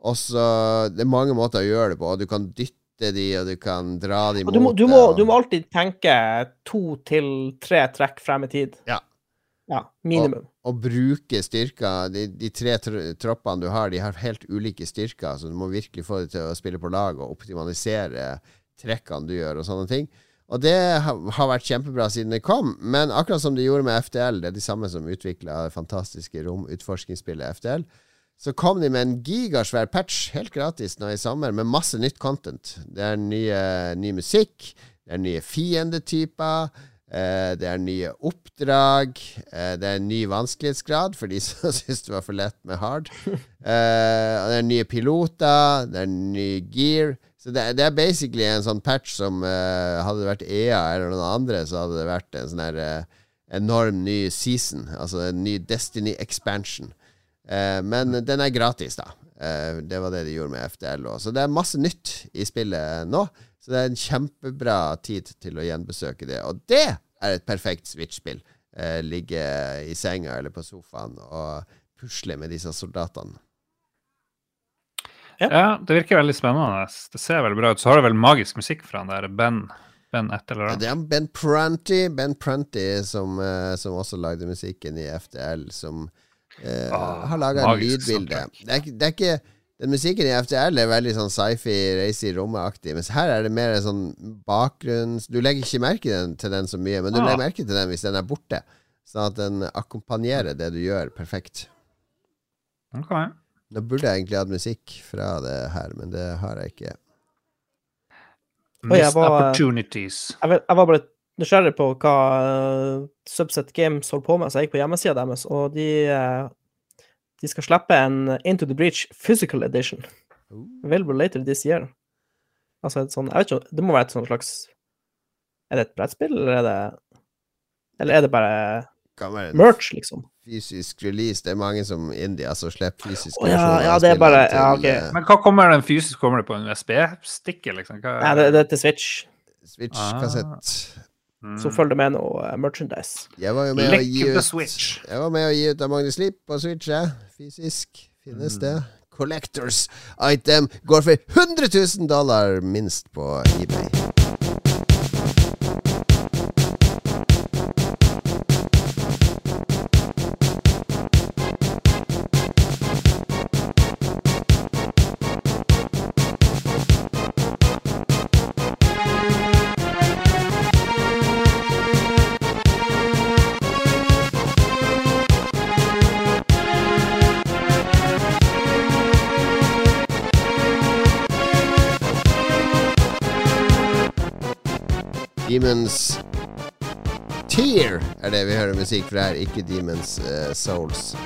Og så Det er mange måter å gjøre det på. Du kan dytte de, og du kan dra de Og du må, mot du, må, og- du må alltid tenke to til tre trekk frem i tid. Ja. Ja, minimum. å bruke styrker De, de tre tr troppene du har, de har helt ulike styrker, så du må virkelig få dem til å spille på lag og optimalisere trekkene du gjør, og sånne ting. Og det har, vært kjempebra siden det kom, men akkurat som de gjorde med FTL, det er de samme som utvikla det fantastiske romutforskningsspillet FTL, så kom de med en gigasvær patch helt gratis nå i sommer, med masse nytt content. Det er nye, ny musikk, det er nye fiendetyper. Eh, det er nye oppdrag. Eh, det er en ny vanskelighetsgrad for de som syns det var for lett med hard. Eh, det er nye piloter, det er ny gear. Så det, det er basically en sånn patch som uh, Hadde det vært EA eller noen andre, så hadde det vært en sånn her uh, enorm ny season. Altså en ny Destiny expansion. Uh, men den er gratis, da. Det var det de gjorde med FDL òg. Så det er masse nytt i spillet nå. Så det er en kjempebra tid til å gjenbesøke det. Og det er et perfekt Switch-spill. Ligge i senga eller på sofaen og pusle med disse soldatene. Ja. Ja, det virker veldig spennende. Det ser veldig bra ut. Så har du vel magisk musikk fra han der Ben. Ben et eller Ja, annet. Det er Ben Pranty, Ben Pranty som, eh, som også lagde musikken i FDL, som eh, Ah, har laga en lydbilde. Det er, det er ikke den musikken i FDL er veldig sånn sci-fi, reise i rommet-aktig, mens her er det mer sånn bakgrunns... Du legger ikke merke den, til den så mye, men du Ah. legger merke til den hvis den er borte. Sånn at den akkompagnerer det du gjør, perfekt. Ok. Nå burde jeg egentlig hatt musikk fra det her, men det har jeg ikke. Jeg Missed var- opportunities. Jeg, vet- jeg var bare nysgjerrig på hva uh, Subset Games holdt på med, så jeg gikk på hjemmesida deres, og de, eh, de skal slippe en Into the Breach Physical Edition. Available later this year. Altså et sånn Jeg vet ikke, det må være et sånn slags Er det et brettspill, eller er det Eller er det bare merch, liksom? Fysisk release. Det er mange som India som slipper fysisk oh, ja, ja, det er bare- ja, til, ok. eh, Men hva kommer den fysisk? Kommer det på en USB-stikke, liksom? Hva, Nei, det, det er til Switch, Switch-kassett. Mm. så følger det med noe eh, merchandise. Jeg var jo med å gi ut Switch. Jeg var med å gi ut av Magnus Lipp på Switch, jeg. Fysisk. Finnes Mm. det. Collectors item går for 100 000 dollar minst på eBay. Demons Tear er det vi hører musikk fra her, ikke Demons uh, Souls.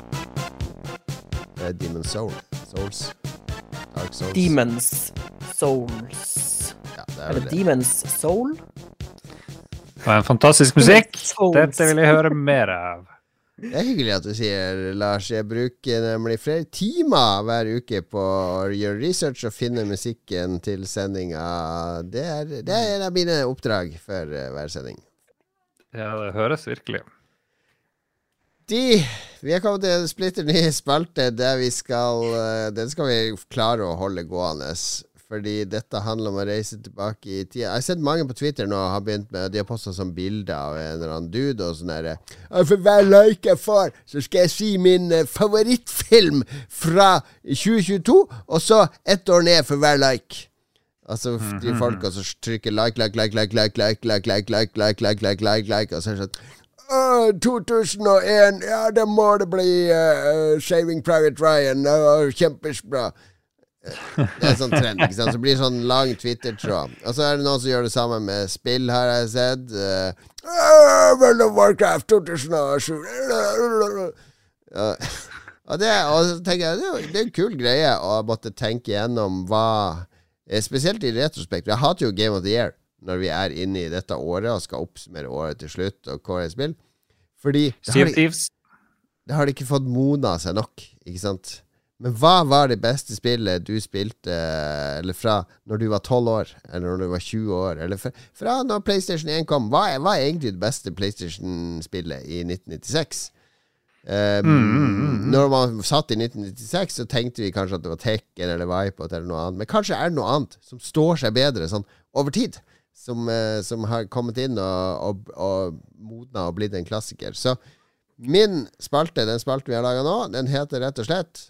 Det er Demons Soul. Souls. Dark Souls. Demons Souls Ja, det er Eller vel det. Demons Soul? Det var en fantastisk musikk. Dette vil jeg høre mer av. Det er hyggelig at du sier, Lars. Jeg bruker nemlig flere timer hver uke på å gjøre research og finne musikken til sendinga. Det det er en av mine oppdrag før eh, hver sending. Ja, det høres virkelig. De, vi er kommet til en splitter ny spalte der vi skal eh, Den skal vi klare å holde gående. Fordi dette handler om å reise tilbake i tida. Jeg har sett mange på Twitter nå har begynt med De har posta sånn bilde av en eller annen dude og sånn derre For hver like jeg får, så skal jeg si min eh, favorittfilm fra 2022, og så ett år ned for hver like. Altså de folka folk og trykker like, like, like, like, like, like, like, like, like, like, like, like, like, like, og så er det sånn «Åh, 2001, ja, det må det bli uh, Shaving Private Ryan. Var kjempebra. Det er sånn trend. ikke sant? Så blir det sånn lang Twitter-tråd. Og så er det noen som gjør det samme med spill, har jeg sett. Uh, World of Warcraft 2007 Og, det, og så tenker jeg det er det er en kul greie å måtte tenke gjennom hva eh, Spesielt i retrospekt. Jeg hater jo Game of the Year når vi er inne i dette året og skal oppsummere året til slutt og kåre et spill. Fordi det har, de, det har de ikke fått mona seg nok, ikke sant? Men hva var det beste spillet du spilte Eller fra når du var 12 år, eller når du var 20 år, eller fra, fra når PlayStation 1 kom? Hva er, hva er egentlig det beste PlayStation-spillet i 1996? Um, Når man satt i 1996, så tenkte vi kanskje at det var Tekken eller Vipot eller noe annet. Men kanskje er det noe annet som står seg bedre sånn over tid. Som, eh, som har kommet inn og, og, og modna og blitt en klassiker. Så min spalte, den spalten vi har laga nå, den heter rett og slett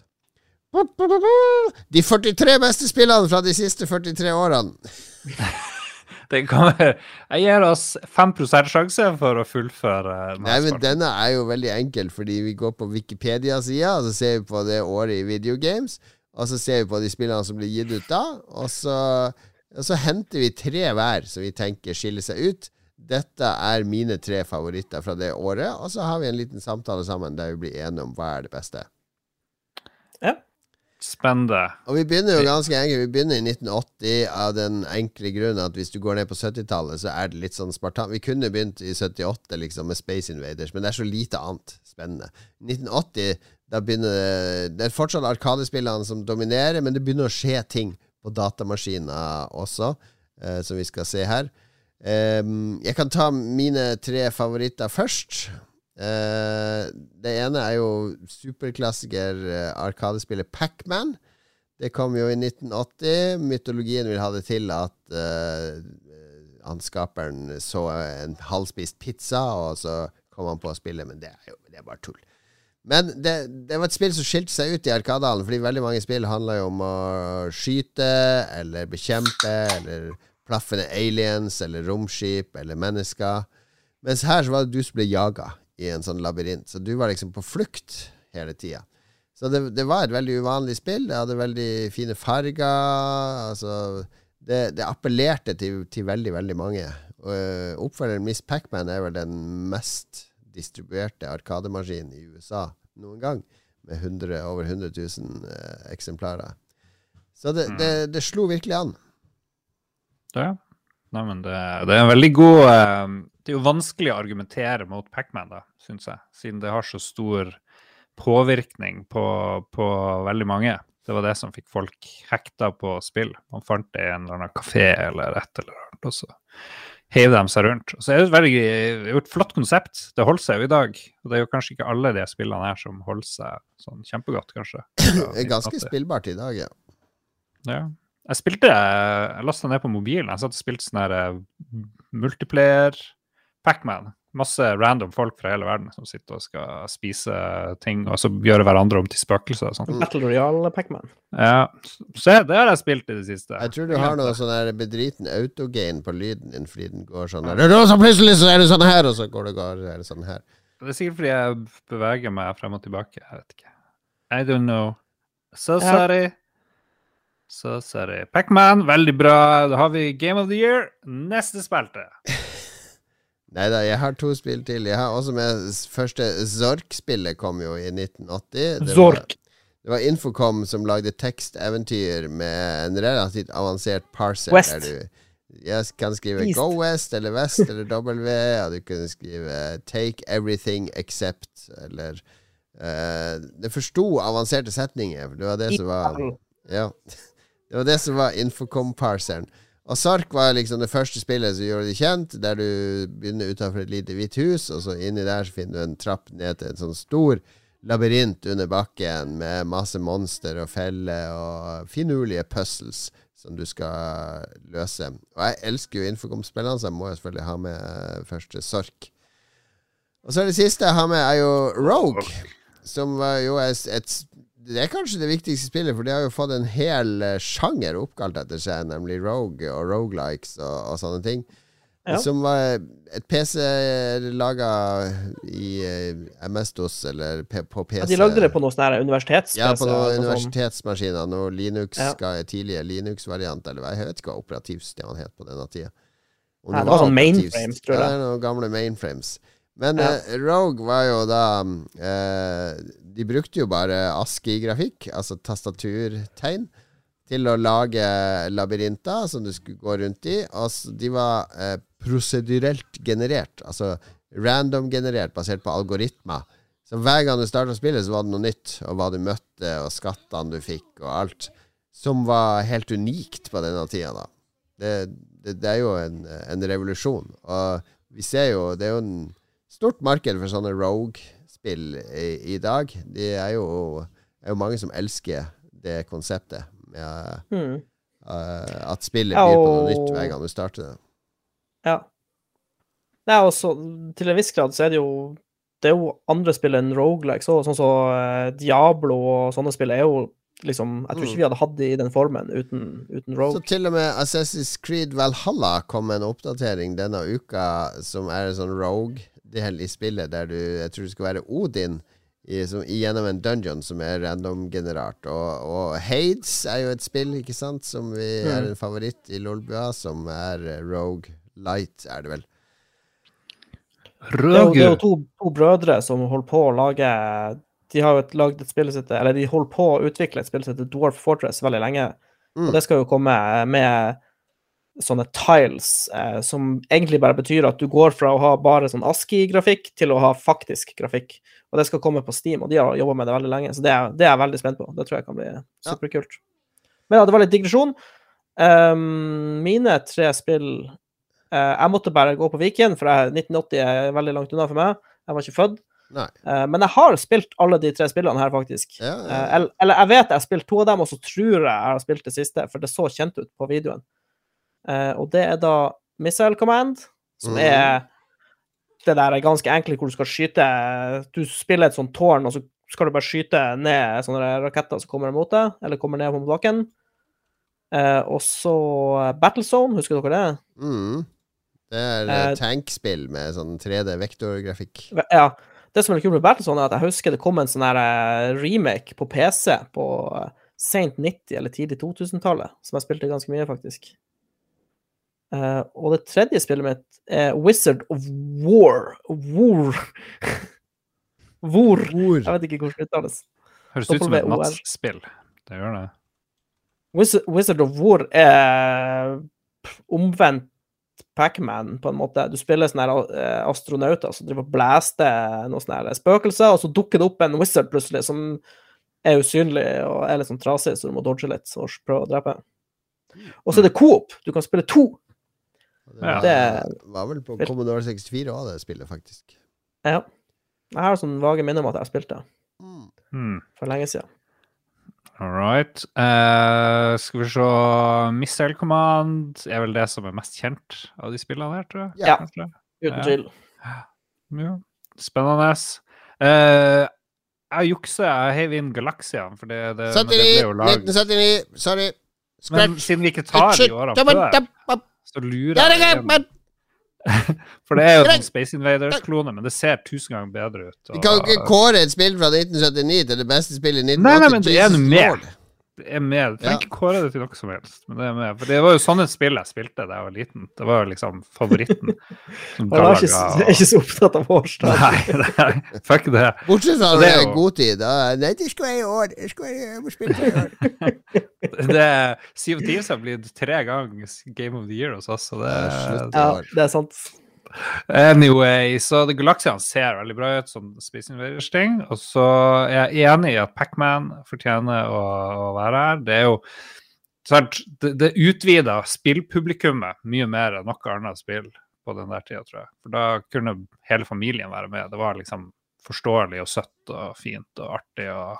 De 43 beste spillene fra de siste 43 årene. Det kan være Jeg gir oss 5 sjanse for å fullføre Nei, men denne er jo veldig enkel, fordi vi går på Wikipedia-sida, og så ser vi på det året i videogames, og så ser vi på de spillene som blir gitt ut da, og så, og så henter vi tre hver som vi tenker skiller seg ut. Dette er mine tre favoritter fra det året, og så har vi en liten samtale sammen der vi blir enige om hva er det beste. Ja. Spennende. Og vi begynner jo ganske enkelt. Vi begynner i 1980 av den enkle grunn at hvis du går ned på 70-tallet, så er det litt sånn spartan... Vi kunne begynt i 78 liksom med Space Invaders, men det er så lite annet spennende. 1980, da begynner det Det er fortsatt Arkadespillene som dominerer, men det begynner å skje ting på datamaskiner også, eh, som vi skal se her. Um, jeg kan ta mine tre favoritter først. Eh, det ene er jo superklassiker uh, Arkadespillet Pac-Man. Det kom jo i 1980. Mytologien vil ha det til at uh, han så en halvspist pizza, og så kom han på å spille, men det er jo det er bare tull. Men det, det var et spill som skilte seg ut i Arkadehallen, fordi veldig mange spill handla jo om å skyte eller bekjempe eller plaffende aliens eller romskip eller mennesker. Mens her så var det du som ble jaga i en sånn labyrint, så du var liksom på flukt hele tida. Så det, det var et veldig uvanlig spill. Det hadde veldig fine farger. Altså, det, det appellerte til, til veldig, veldig mange. Øh, Oppfølgeren Miss Pacman er vel den mest distribuerte arkademaskinen i USA noen gang, med 100, over 100 000 eh, eksemplarer. Så det, det, det slo virkelig an. Ja. Nei, men det, det er en veldig god eh, Det er jo vanskelig å argumentere mot Pacman, da, syns jeg, siden det har så stor påvirkning på, på veldig mange. Det var det som fikk folk hekta på spill. Man fant det i en eller annen kafé eller et eller annet, og så heiv de seg rundt. Og så er det et veldig det er jo et flott konsept. Det holder seg jo i dag. Og det er jo kanskje ikke alle de spillene her som holder seg sånn kjempegodt, kanskje. Det er ganske spillbart i dag, ja. Ja. Jeg spilte Jeg lasta ned på mobilen. Jeg satt og spilte sånn her eh, multiplayer Pacman. Masse random folk fra hele verden som sitter og skal spise ting, og så gjøre hverandre om til spøkelser og sånt. Battle Royale Pacman. Ja, se, det har jeg spilt i det siste. Jeg tror du har noe sånn der bedriten autogain på lyden din, fordi den går sånn der Og så plutselig så er det sånn her, og så går det, går, er det sånn her. Det er sikkert fordi jeg beveger meg frem og tilbake. Jeg vet ikke. I don't know. So sorry. So sorry. Pacman, veldig bra. Da har vi Game of the Year. Neste spilte. Nei da, jeg har to spill til. Jeg har også med første Zork-spillet kom jo i 1980. Det var- Zork. Det var Infocom som lagde teksteventyr med en relativt avansert parser. West. Der du jeg kan skrive East. Go West eller West eller W, og du kunne skrive Take Everything Except eller uh, Det forsto avanserte setninger. Det var det som var Ja. Det var det som var Infocom-parseren. Og Sark var liksom det første spillet som gjorde det kjent, der du begynner utenfor et lite hvitt hus, og så inni der så finner du en trapp ned til en sånn stor labyrint under bakken med masse monster og feller og finurlige puzzles som du skal løse. Og jeg elsker jo Infocom-spillene, så jeg må jo selvfølgelig ha med eh, første Sork. Og så er det siste jeg har med, er jo Rogue. Som var jo et, et det er kanskje det viktigste spillet, for de har jo fått en hel eh, sjanger oppkalt etter seg, nemlig Rogue og Rogelikes og, og sånne ting. Ja. Som var et PC laga i eh, MS-DOS eller på PC. Ja, de lagde det på noen sånne universitets Ja, på noen sånn- universitetsmaskiner. Noe Linux, Ja. tidlige Linux-variant, eller. Jeg vet ikke hva operativsystemet het på denne tida. Om Nei, det var sånn mainframes, tror jeg. Ja, det er noen gamle mainframes. Men Ja. eh, Rogue var jo da eh, De brukte jo bare ASKI-grafikk, altså tastaturtegn, til å lage labyrinter som du skulle gå rundt i. Og de var eh, prosedyrelt generert, altså random-generert, basert på algoritmer. Så hver gang du starta spillet, så var det noe nytt, og hva du møtte, og skattene du fikk, og alt. Som var helt unikt på denne tida, da. Det, det, det er jo en, en revolusjon. Og vi ser jo Det er jo en stort marked for sånne Rogue-spill i, i dag. Det er jo, er jo mange som elsker det konseptet. Med, Mm. uh, at spillet Ja, blir på noe nytt hver gang du starter det. Ja. Nei, også, til en viss grad så er det jo Det er jo andre spill enn Roguelikes òg, sånn som eh, Diablo og sånne spill er jo liksom Jeg tror ikke vi hadde hatt det i den formen uten, uten Så til og med Assassin's Creed Valhalla kom med en oppdatering denne uka som er en sånn Rogue-del i spillet, der du Jeg tror du skal være Odin i, som, gjennom en dungeon som er random-generert. Og, og Hades er jo et spill, ikke sant, som vi er Mm. en favoritt i Lolbua, som er eh, Rogue Light, er det vel. Røger. er det er jo to, to brødre som holder på å lage De har jo et, lagd et spill Eller de holder på å utvikle et spill som heter Dwarf Fortress veldig lenge. Mm. Og det skal jo komme med sånne tiles, eh, som egentlig bare betyr at du går fra å ha bare sånn ASCII-grafikk til å ha faktisk grafikk. Og det skal komme på Steam, og de har jobba med det veldig lenge. Så det er, det er jeg veldig spent på. Det tror jeg kan bli superkult. Men ja, det var litt digresjon. Um, mine tre spill uh, Jeg måtte bare gå på Viken, for jeg, 1980 er veldig langt unna for meg. Jeg var ikke født. Eh, men jeg har spilt alle de tre spillene her, faktisk. Ja, ja, ja. eller, eller jeg vet jeg har spilt to av dem, og så tror jeg jeg har spilt det siste, for det så kjent ut på videoen. Eh, og det er da Missile Command, som Mhm. er det der er ganske enkle hvor du skal skyte Du spiller et sånt tårn, og så skal du bare skyte ned sånne raketter som kommer mot deg, eller kommer ned på bakken. Eh, og så Battlezone, husker dere det? Mm. Det er eh, Eh, tankspill med sånn 3D-vektorgrafikk. Ja. Det som er kult med Battlezone, er at jeg husker det kom en sånn her eh, remake på PC på eh, sent 90- eller tidlig 2000-tallet, som jeg spilte ganske mye, faktisk. Eh, og det tredje spillet mitt er Wizard of War. War. War. Jeg vet ikke hvordan det uttales. Høres ut som et nattspill. Det gjør det. Wizard, Wizard of War er omvendt Pacman, på en måte. Du spiller sånne her, eh, astronauter som driver og blaster noen sånne spøkelser, og så dukker det opp en wizard plutselig som er usynlig og er litt sånn trasig, så du må dodge litt og prøve å drepe. Og så er det coop. Du kan spille to. Det var, Det- var vel på Commodore 64 òg, det spillet, faktisk. Ja. Jeg har sånn vage minner om at jeg har spilt det Mm. Hmm. for lenge siden. All right. Uh, skal vi se Missile Command er vel det som er mest kjent av de spillene her, tror jeg. Ja. Kanskje? Uten Ja. tvil. Ja. Spennende. Uh, jeg jukser, jeg heiv inn Galaxian, for det, det, det ble jo lag. 1979, sorry. Men siden vi ikke tar de årene før, så lurer jeg er igjen. For det er jo noen en Space Invaders-klone, men det ser tusen ganger bedre ut. Vi kan ikke kåre et spill fra 1979 til det beste spillet i 1980. Nei, nei, men det er noe mer. Er med. Du trenger ikke kåre det til noe som helst, men det er med. For det var jo sånne spill jeg spilte da jeg var liten. Det var jo liksom favoritten. Han er ikke, og... er ikke så opptatt av årstall. Nei, nei, fuck det. Bortsett fra det det er god tid. Da, nei, det skal være i år. Det skal være jeg må spille det i år. det Sea of Thieves har blitt tre ganger Game of the Year hos oss, så det Ja, slutt. Ja, det er sant. Anyway, så The Galaxian ser veldig bra ut som Space. Og så er jeg enig i at Pacman fortjener å, å være her. Det er jo sant, det, det utvider spillpublikummet mye mer enn noe annet spill på den der tida, tror jeg. For da kunne hele familien være med. Det var liksom forståelig og søtt og fint og artig og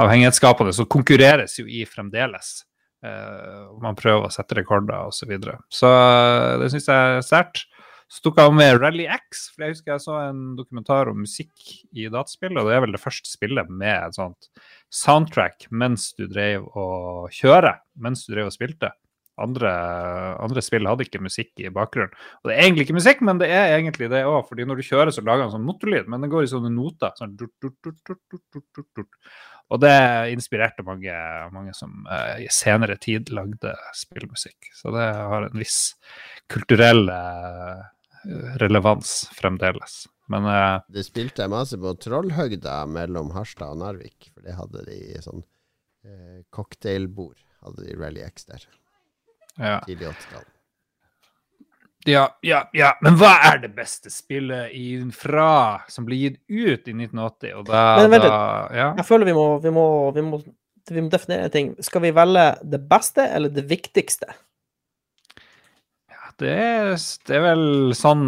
avhengighetsskapende. Så konkurreres jo i fremdeles. Uh, man prøver å sette rekorder osv. Så, videre. så eh, det syns jeg er sterkt. Så tok jeg med Rally X, for jeg husker jeg så en dokumentar om musikk i dataspill, og det er vel det første spillet med et sånt soundtrack mens du drev og kjøre, mens du drev og spilte. Andre, andre spill hadde ikke musikk i bakgrunnen. Og det er egentlig ikke musikk, men det er egentlig det òg. fordi når du kjører, så lager den sånn motorlyd, men den går i sånne noter. Sånn dut, dut, dut, dut, dut, dut, dut. Og det inspirerte mange, mange som eh, i senere tid lagde spillmusikk. Så det har en viss kulturell eh, relevans fremdeles. Men eh, Det spilte jeg masse på Trollhøgda mellom Harstad og Narvik, for det hadde de i sånn eh, cocktailbord. Hadde de Rally X der ja. tidlig 80-tall. Ja, ja, ja. Men hva er det beste spillet fra som ble gitt ut i 1980? Og da, Men vent litt. da ja. Jeg føler vi må, vi må, vi må, vi må definere en ting. Skal vi velge det beste eller det viktigste? Ja, det, er, det er vel sånn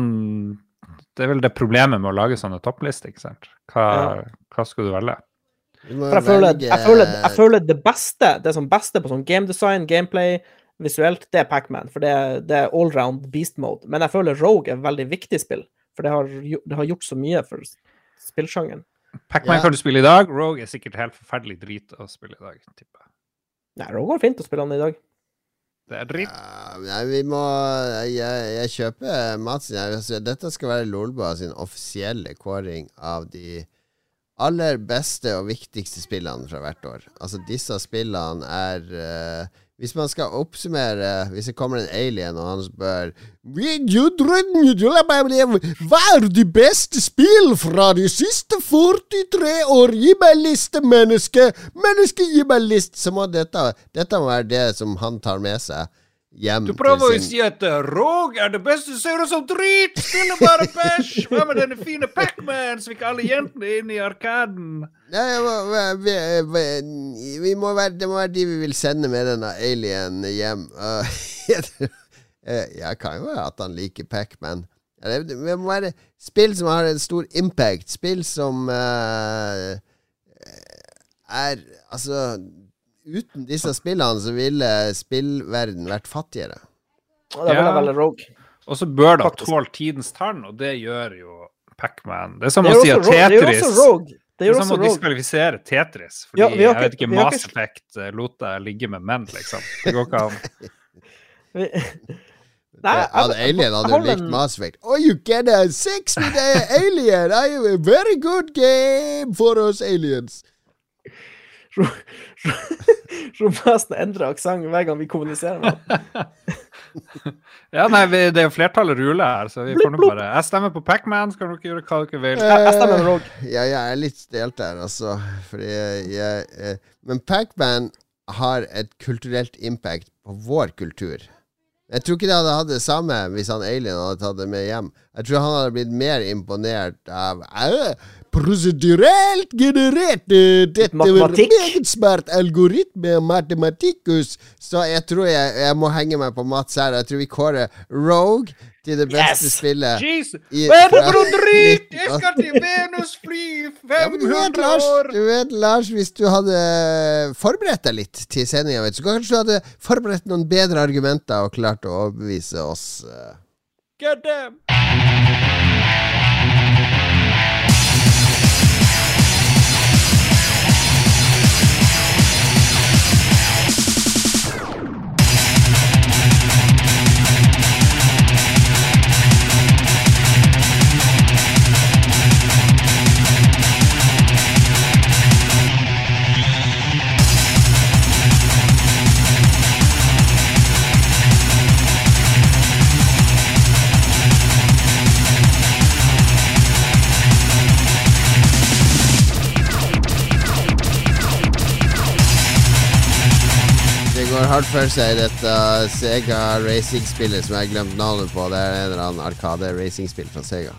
Det er vel det problemet med å lage sånne topplister, ikke sant? Hva, hva skal du velge? Du For jeg føler, jeg, føler, jeg føler det beste, det som beste på sånn game design, gameplay, visuelt, det er Pacman. For det, er- det er allround beast mode. Men jeg føler Rogue er et veldig viktig spill. For det har, det har gjort så mye for spillsjangeren. Pacman Ja. kan du spille i dag. Rogue er sikkert helt forferdelig drit å spille i dag, tipper jeg. Nei, Rogue går fint å spille han i dag. Det er dritt. Ja, nei, vi må Jeg, jeg kjøper Mats sin. Altså, Dette skal være Lolbua sin offisielle kåring av de aller beste og viktigste spillene fra hvert år. Altså, disse spillene er eh, Hvis man skal oppsummere Hvis det kommer en alien og han spør Hva er de beste spill fra de siste 43 år? Gi meg liste, menneske! Menneske, gi meg liste! Så må dette, dette må være det som han tar med seg hjem Du prøver å si at uh, Rogue er det beste, ser ut som drit! Spiller bare bæsj! Hva med denne fine Pacman som fikk alle jentene inn i Arkaden? Nei, vi, vi, vi må være, Det må være de vi vil sende med denne alien hjem. Uh, jeg eh, jeg kan jo være at han liker Pac-Man. Det må være spill som har en stor impact. Spill som uh, er Altså Uten disse spillene så ville spillverden vært fattigere. Og det vil jeg Ja. Rogue. Og så bør det tålt tidens tann, og det gjør jo Pacman. Det er som Det å si at Tetris også Rogue. Det Det er som å diskvalifisere Tetris, fordi Ja, ikke, jeg vet ikke- Mass ikke- Effect eh, lot deg ligge med menn, liksom. Det går ikke an. Vi- Nei, Nei, hadde Alien hadde jo likt Mass Effect. Oh, you get a six with a alien! I have a very good game for us aliens. Romasten endrer aksent hver gang vi kommuniserer med ham. Ja, nei, vi, det er jo flertallet ruler her, så vi får nå bare Jeg stemmer på Pacman, skal kan dere gjøre hva dere vil. Jeg jeg stemmer med Rogue. Ja, jeg er litt delt der, altså. Fordi jeg, jeg eh, Men Pac-Man har et kulturelt impact på vår kultur. Jeg tror ikke det hadde hatt det samme hvis han alien hadde tatt det med hjem. Jeg tror han hadde blitt mer imponert av «Au, Prosedurelt generert eh, Dette var meget smart algoritme, matematikus. Så jeg tror jeg, jeg må henge meg på Mats her. Jeg tror vi kårer Rogue til det beste Yes! spillet. Jesus! i- Hva det fra for noe drit?! 1980. Jeg skal til Venus fly Ja, du vet, 500 Lars, år! du vet, Lars, hvis du hadde forberedt deg litt til sendinga, så kanskje du hadde forberedt noen bedre argumenter og klart å overbevise oss. eh. God damn! Det hørt for seg dette Sega racing-spillet som jeg har glemt navnet på. Det er en eller annen Arkade-racingspill fra Sega.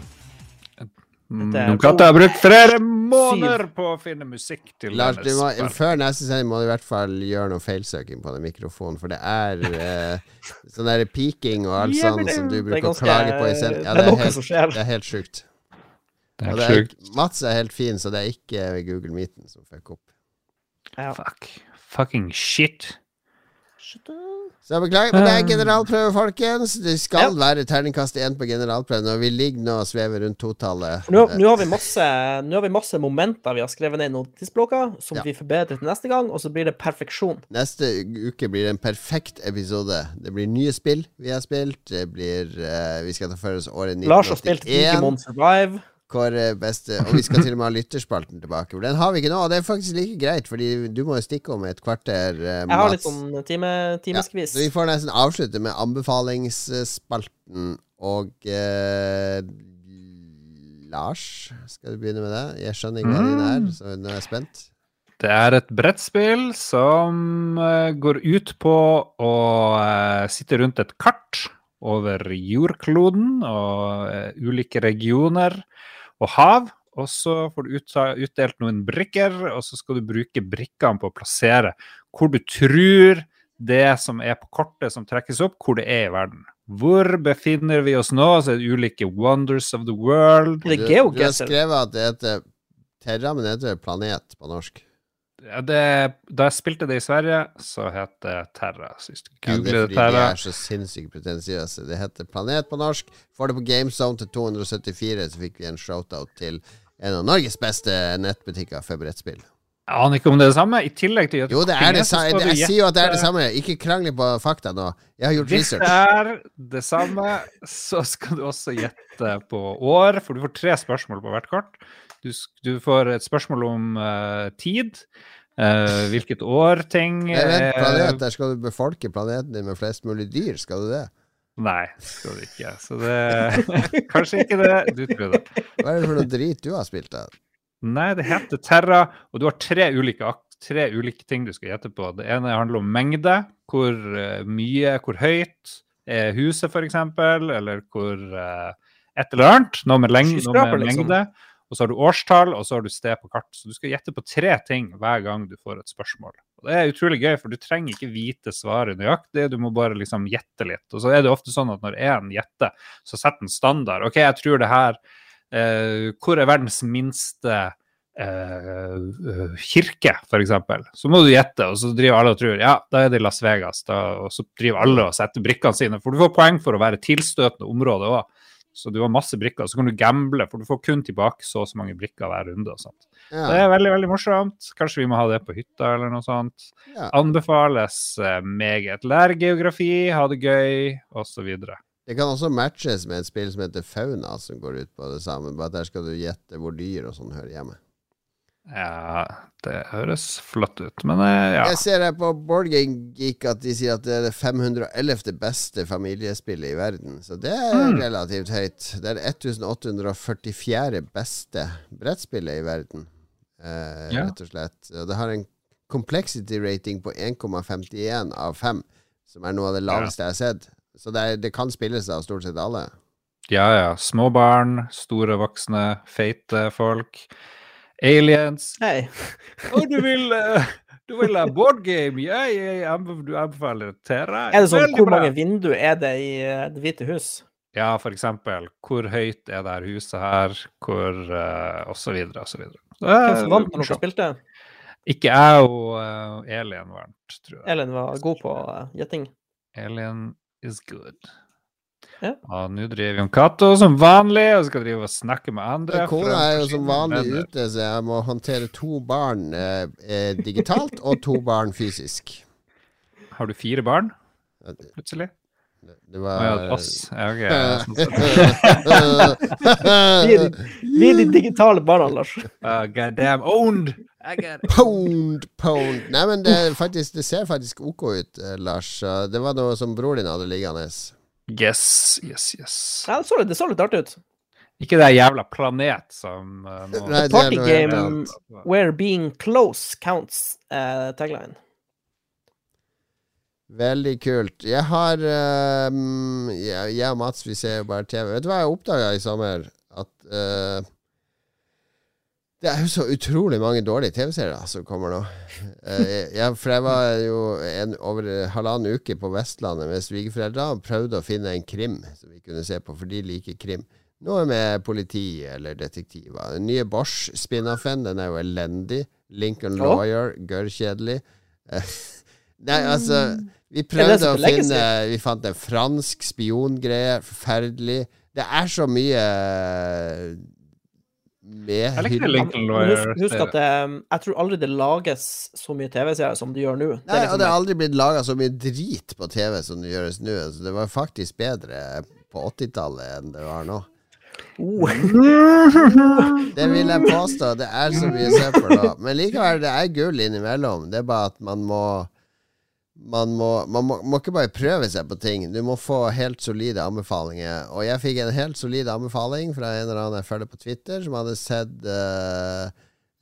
Er Noen katter har brukt flere måneder på å finne musikk til Lars, du må, før neste sending må du i hvert fall gjøre noe feilsøking på den mikrofonen, for det er eh, sånn der peaking og alt sånt som du er bruker å klage på i sending. Ja, det er helt, det er helt sjukt. Det er det er. Mats er helt fin, så det er ikke Google Meeten som fucker opp. Ja. Fuck. Fucking shit. Så jeg beklager, men det er generalprøve, folkens. Det skal Ja. være terningkast én på generalprøven, og vi ligger nå og svever rundt totallet. Nå, nå, har vi masse, nå har vi masse momenter vi har skrevet ned i notisblokka, som Ja. vi forbedrer til neste gang, og så blir det perfeksjon. Neste uke blir det en perfekt episode. Det blir nye spill vi har spilt. Det blir uh, Vi skal ta for oss året Lars har spilt Digimon Survive. Kåre beste Og vi skal til og med ha lytterspalten tilbake. Den har vi ikke nå, og det er faktisk like greit, Fordi du må jo stikke om et kvarter, eh, Jeg har litt sånn time, timeskvis. Så vi får nesten avslutte med anbefalingsspalten og eh, Lars, skal du begynne med det? Jeg skjønner ikke hva din er, Mm. så nå er jeg spent. Det er et brettspill som eh, går ut på å eh, sitte rundt et kart over jordkloden og eh, ulike regioner og hav. Og så får du utdelt noen brikker, og så skal du bruke brikkene på å plassere hvor du tror det som er på kortet som trekkes opp, hvor det er i verden. Hvor befinner vi oss nå? Så er det ulike wonders of the world. Det Du, du har skrevet at det heter Terra, men det heter planet på norsk. Ja, det, da jeg spilte det i Sverige, så het det Terra. Så hvis du Ja, det er fordi de er så sinnssykt pretensiøse. Det heter Planet på norsk. Får det på GameZone til 274, så fikk vi en shoutout til en av Norges beste nettbutikker for brettspill. Jeg aner ikke om det er det samme. I tillegg til Jo, det er det samme. Jeg sier jo at det er det samme. Ikke krangle på fakta nå. Jeg har gjort Hvis det er det samme, så skal du også gjette på år, for du får tre spørsmål på hvert kart. Du, du får et spørsmål om uh, tid, Uh, hvilket år ting vet, eh, planet, der skal du befolke planeten din med flest mulig dyr. Skal du det? Nei, skal du ikke. Så det Kanskje ikke det. Du tror det. Hva er det for noe drit du har spilt av? Nei, det heter Terra, og du har tre ulike, tre ulike ting du skal gjette på. Det ene handler om mengde. Hvor mye, hvor høyt er huset, f.eks., eller hvor uh, et eller annet. Noe med, leng noe med liksom. Og så har du årstall, og så har du sted på kart. Så du skal gjette på tre ting hver gang du får et spørsmål. Og det er utrolig gøy, for du trenger ikke vite svaret nøyaktig, du må bare liksom gjette litt. Og så er det ofte sånn at når én gjetter, så setter den standard. OK, jeg tror det her eh, Hvor er verdens minste eh, eh, kirke, f.eks.? Så må du gjette, og så driver alle og tror ja, da er det Las Vegas. Da, og så driver alle og setter brikkene sine. For du får poeng for å være tilstøtende område òg. Så du har masse brikker. Så kan du gamble, for du får kun tilbake så og så mange brikker hver runde. og sånt. Det er veldig veldig morsomt. Kanskje vi må ha det på hytta eller noe sånt. ja. Anbefales eh, meget. Lær geografi, ha det gøy, osv. Det kan også matches med et spill som heter Fauna, som går ut på det samme. Bare der skal du gjette hvor dyr og sånn hører hjemme. Ja, det høres flott ut, men eh, ja. Jeg ser her på BoardGameGeek at de sier at det er det 511. beste familiespillet i verden. Så det er Mm. relativt høyt. Det er det 1844. beste brettspillet i verden, eh, Ja. rett og slett. Og det har en complexity rating på 1,51 av 5, som er noe av det laveste jeg har sett. Så det, er, det kan spilles av stort sett alle. Ja, ja. Små barn, store voksne, feite folk. Aliens. Hei. Og du vil eh, Du vil ha board game? yeah, jeg du anbefaler Terra? Er det sånn Veldig hvor bra. mange vinduer er det i eh, Det hvite hus? Ja, for eksempel. Hvor høyt er det her huset her? Hvor uh, Og så videre, og så videre. Hvem vant når dere spilte? Ikke jeg og uh, Elin vant, tror jeg. Elin var god på eh, gjetting. Alien is good. Ja. Og nå driver Jon Cato som vanlig og skal drive og snakke med andre. Kona er jo som vanlig venner. ute, så jeg må håndtere to barn eh, eh, digitalt og to barn fysisk. Har du fire barn, plutselig? det- plutselig? Å ja, oss. Ja, ok. sånn Vi er, de, vi er de digitale barna, Lars. Uh, God damn owned! I got. Pound, pound. Nei, men det, faktisk, det ser faktisk OK ut, eh, Lars. Det var noe som bror din hadde liggende. Yes, yes, yes. Ja, det så litt, det så litt artig ut. Ikke det jævla planet som uh, nå Nei, Party game where being close counts, uh, tagline. Veldig kult. Jeg har um, jeg, jeg og Mats vi ser jo bare TV. Vet du hva jeg oppdaga i sommer? At eh, det er jo så utrolig mange dårlige TV-serier som kommer nå. Eh, jeg, for jeg var jo en, over halvannen uke på Vestlandet med svigerforeldra og prøvde å finne en krim som vi kunne se på, for de liker krim. Noe med politi eller detektiver. Den nye Bosch-spin-offen, den er jo elendig. Lincoln Lawyer, gørrkjedelig. Eh, Nei, altså Vi Er prøvde å finne Vi fant en fransk spiongreie. Forferdelig. Det er så mye eh, med husk, husk at det, jeg tror aldri det lages så mye TV-serier som det gjør nå. Det Nei, og liksom det har aldri blitt laga så mye drit på TV som det gjøres nå. Altså, det var faktisk bedre på 80-tallet enn det var nå. oh, Det vil jeg påstå. Det er så mye søppel nå. Men likevel, det er gull innimellom. Det er bare at man må man må, man må, må ikke bare prøve seg på ting. Du må få helt solide anbefalinger. Og jeg fikk en helt solid anbefaling fra en eller annen jeg følger på Twitter, som hadde sett uh,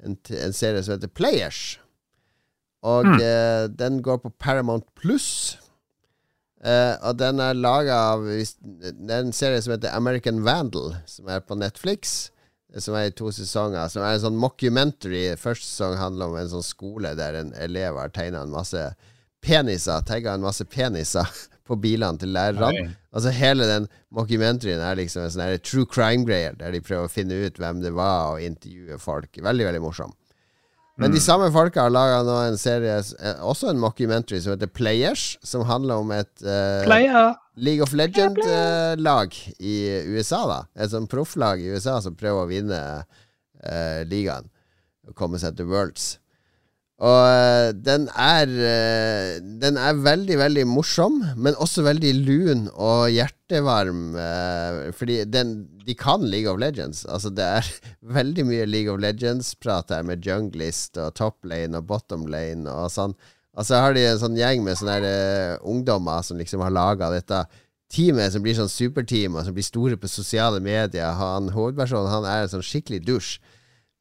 en, en serie som heter Players. Og Mm. uh, den går på Paramount Pluss. Uh, og den er laga av Det er en serie som heter American Vandal, som er på Netflix. Som er i to sesonger. Som er en sånn mockumentary. Første sesong handler om en sånn skole der en elev har tegna en masse peniser. Tagga en masse peniser på bilene til lærerne. Altså Hele den mockumentaryen er liksom en sånn true crime-greier, der de prøver å finne ut hvem det var, og intervjue folk. Veldig, veldig morsom. Men de samme folka har laga nå en serie, eh, også en mockumentary, som heter Players, som handler om et uh, League of Legend-lag i USA, da. Et sånn profflag i USA som prøver å vinne uh, ligaen og komme seg til Worlds. Og eh, den er eh, Den er veldig, veldig morsom, men også veldig lun og hjertevarm. eh, fordi den, de kan League of Legends. Altså Det er veldig mye League of Legends-prat her, med junglist og top lane og bottom lane og sånn. Og så har de en sånn gjeng med sånne ungdommer som liksom har laga dette teamet som blir sånn superteam, og som blir store på sosiale medier. Han Hovedpersonen han er en sånn skikkelig dusj.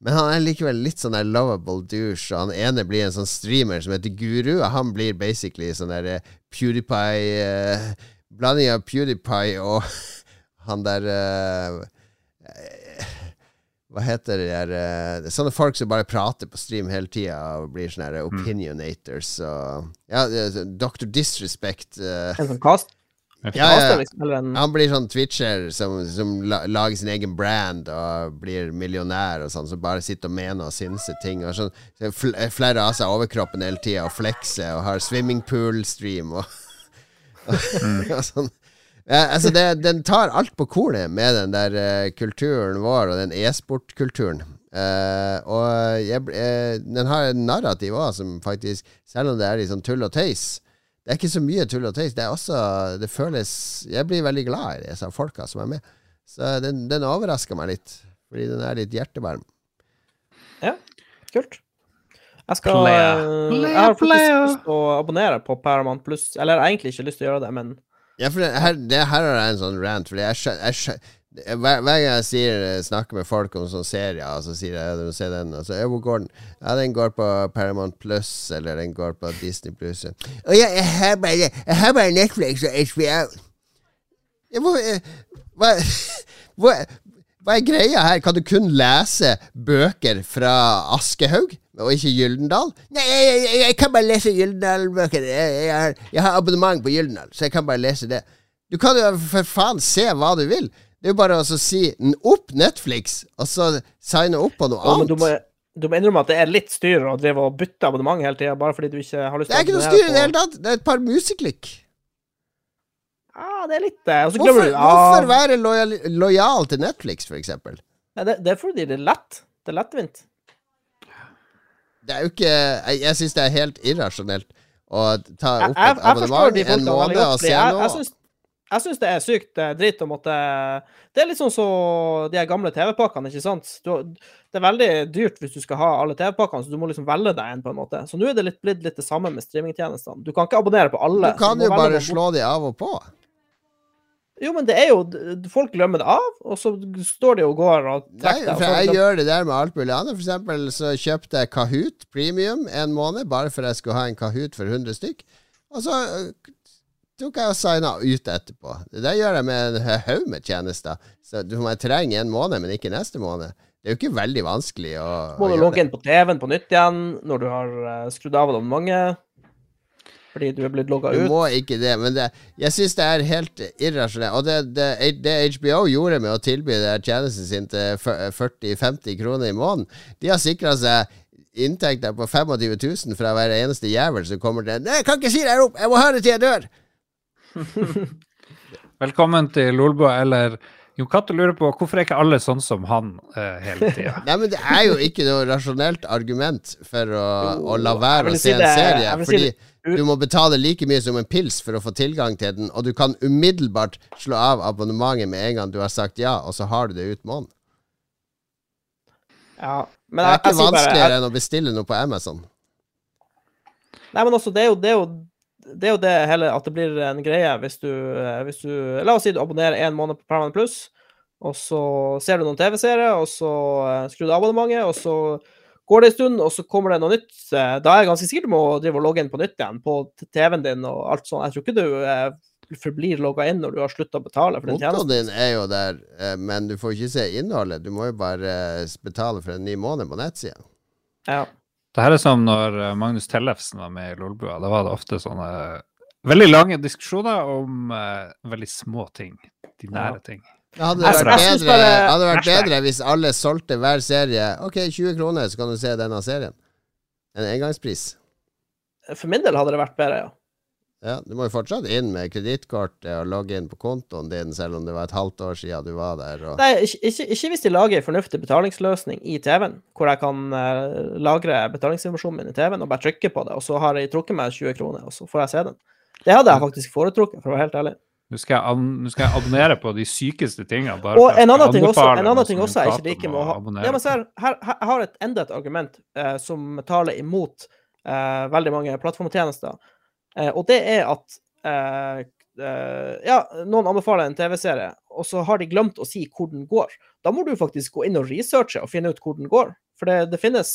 Men han er likevel litt sånn der lovable douche, og han ene blir en sånn streamer som heter Guru, og han blir basically sånn der eh, PewDiePie eh, Blanding av PewDiePie og han der eh, eh, Hva heter det der eh, Sånne folk som bare prater på stream hele tida og blir sånne her opinionators og Ja, det Dr. Disrespect. eh, en sånn cast. Ja, ja, liksom, Han blir sånn twitcher som, som lager sin egen brand og blir millionær og sånn, som bare sitter og mener og synser ting. Og sånn, fl Flere av seg overkroppen hele tida og flekser og har swimmingpool-stream og, og sånn. Ja, altså det, den tar alt på kornet med den der uh, kulturen vår og den e-sportkulturen. Uh, og jeg, eh, den har en narrativ òg, som faktisk, selv om det er litt sånn tull og tøys Det er ikke så mye tull og tøys. Det er også Det føles Jeg blir veldig glad i disse folka som er med. Så den, den overrasker meg litt, fordi den er litt hjertevarm. Ja, Kult. Jeg skal Player. eh, Jeg har faktisk lyst til å abonnere på Paramount Pluss. Eller jeg har egentlig ikke lyst til å gjøre det, men Ja, for det, her, det, her er en sånn rant, fordi jeg skjønner, jeg hver, hver gang jeg sier, snakker med folk om sånne serier, så sier jeg se den, og hvor går den? Ja, den går på Paramount Plus, eller den går på Disney Plus. Å ja, jeg har bare, jeg har bare Netflix og HBO. Ja, hvor, eh, hva, hva, hva er greia her? Kan du kun lese bøker fra Aschehoug, og ikke Gyldendal? Nei, jeg, jeg, jeg kan bare lese Gyldendal-bøker. Jeg, jeg har abonnement på Gyldendal, så jeg kan bare lese det. Du kan jo for faen se hva du vil. Det er jo bare å så si opp Netflix, og så signe opp på noe annet. du må, du må innrømme at det er litt styr å drive og bytte abonnement hele tida, bare fordi du ikke har lyst til å Det er ikke noe styr i det hele tatt. Det er et par museklikk. Ja, det er litt glemmer Hvorfor, du hvorfor være lojal, lojal til Netflix, for eksempel? Ja, det, det er fordi det er lett. Det er lettvint. Det er jo ikke Jeg, jeg syns det er helt irrasjonelt å ta opp jeg, jeg et abonnement en måned og se noe. jeg, syns, jeg syns det er sykt eh, dritt å måtte Det er litt sånn som de her gamle TV-pakkene, ikke sant? Du, det er veldig dyrt hvis du skal ha alle TV-pakkene, så du må liksom velge deg en, på en måte. Så nå er det litt, blitt litt det samme med streamingtjenestene. Du kan ikke abonnere på alle. Du kan du jo bare slå de av og på. Jo, men det er jo Folk glemmer det av, og så står de og går og Nei, trekker det. for jeg jeg gjør det der med alt mulig annet. For eksempel så kjøpte jeg Kahoot premium en måned, bare for jeg skulle ha en Kahoot for 100 stykk. Og så øh, tok jeg og signa ut etterpå. Det der gjør jeg med en haug med tjenester. Så du må trenge en måned, men ikke neste måned. Det er jo ikke veldig vanskelig å, må du logge inn på TV-en på nytt igjen når du har eh, skrudd av abonnementet. Fordi du er blitt logga Du må ikke det, men det, jeg syns det er helt irrasjonelt. Og det, det, det HBO gjorde med å tilby tjenesten sin til 40-50 kroner i måneden, de har sikra seg inntekter på 25 000 fra hver eneste jævel som kommer til Nei, jeg kan ikke si det her opp! Jeg må ha det til jeg dør! Velkommen til Lolbo, eller Jon Cato lurer på hvorfor er ikke alle sånn som han eh, hele tida? Nei, men det er jo ikke noe rasjonelt argument for å, Jo, å la være å å si se en det- serie. Fordi si du må betale like mye som en pils for å få tilgang til den, og du kan umiddelbart slå av abonnementet med en gang du har sagt ja, og så har du det ut måneden. Ja. Det er ikke jeg sier bare vanskeligere jeg, enn å bestille noe på Amazon. Nei, men også, det er jo det, er jo, det, er jo det hele at det blir en greie hvis du, eh, hvis du La oss si du abonnerer en måned på Paramount Pluss, og så ser du noen TV-serier, og så eh, skrur du av abonnementet, og så går det en stund, og så kommer det noe nytt. eh, Da er jeg ganske sikker du må drive og logge inn på nytt igjen på TV-en din og alt sånt. Jeg tror ikke du eh, forblir logga inn når du har slutta å betale for den Kontoen tjenesten. din er jo der, men du får ikke se innholdet. Du må jo bare betale for en ny måned på nettsida. Ja. Det her er som når eh, Magnus Tellefsen var med i Lolbua. Da var det ofte sånne veldig lange diskusjoner om uh, veldig små ting. De nære ting. Det hadde vært, bedre, hadde vært bedre hvis alle solgte hver serie. Ok, 20 kroner, så kan du se denne serien. En engangspris. For min del hadde det vært bedre, ja. Ja, Du må jo fortsatt inn med kredittkortet og logge inn på kontoen din, selv om det var et halvt år siden du var der. Og... Nei, ikke, ikke, hvis de lager en fornuftig betalingsløsning i TV-en, hvor jeg kan uh, lagre betalingsinformasjonen min i TV-en og bare trykke på det, og så har jeg trukket meg 20 kroner, og så får jeg se den. Det hadde jeg faktisk foretrukket, for å være helt ærlig. Nå skal, jeg, nå skal jeg abonnere på de sykeste tingene. bare Og en annen ting også, en annen ting også jeg ikke liker med å ha ja, men her, her, her har et, enda et argument eh, som taler imot eh, veldig mange plattformtjenester, og det er at eh, eh, Ja, noen anbefaler en TV-serie, og så har de glemt å si hvor den går. Da må du faktisk gå inn og researche og finne ut hvor den går. For det, det finnes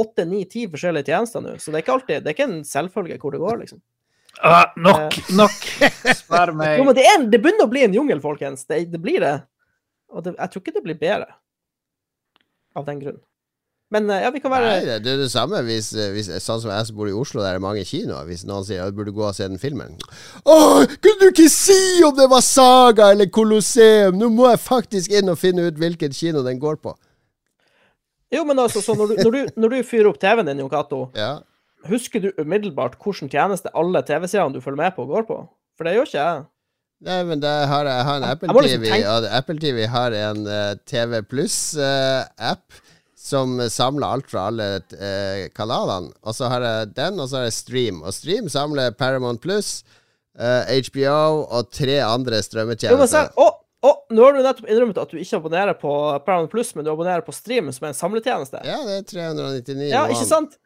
åtte, ni, ti forskjellige tjenester nå, så det er ikke alltid, det er ikke en selvfølge hvor det går, liksom. Ah, nok! Nok! Spør meg. Jo, men det, er, en- det begynner å bli en jungel, folkens. Det, det blir det. Og jeg tror ikke det blir bedre av den grunn. Men eh, ja, vi kan være Nei, det er det samme hvis, eh, hvis Sånn som jeg som bor i Oslo, der er mange kinoer. Hvis noen sier at du burde gå og se den filmen Å, kunne du ikke si om det var Saga eller Colosseum? Nå må jeg faktisk inn og finne ut hvilken kino den går på. Jo, men altså, så når du, når du, når du fyrer opp TV-en din, Jon Cato, Ja. husker du umiddelbart hvilken tjeneste alle TV-seerne du følger med på, går på? For det gjør ikke jeg. Nei, men det har jeg, jeg har en Apple liksom TV, og Apple TV har en uh, TV Pluss-app som samler alt fra alle eh, kanalene. Og så har jeg den, og så har jeg Stream. Og Stream samler Paramount Pluss, HBO og tre andre strømmetjenester. å, å, nå har du nettopp innrømmet at du ikke abonnerer på Paramount Pluss, men du abonnerer på Stream, som er en samletjeneste. Ja, det er 399 Ja, ikke sant?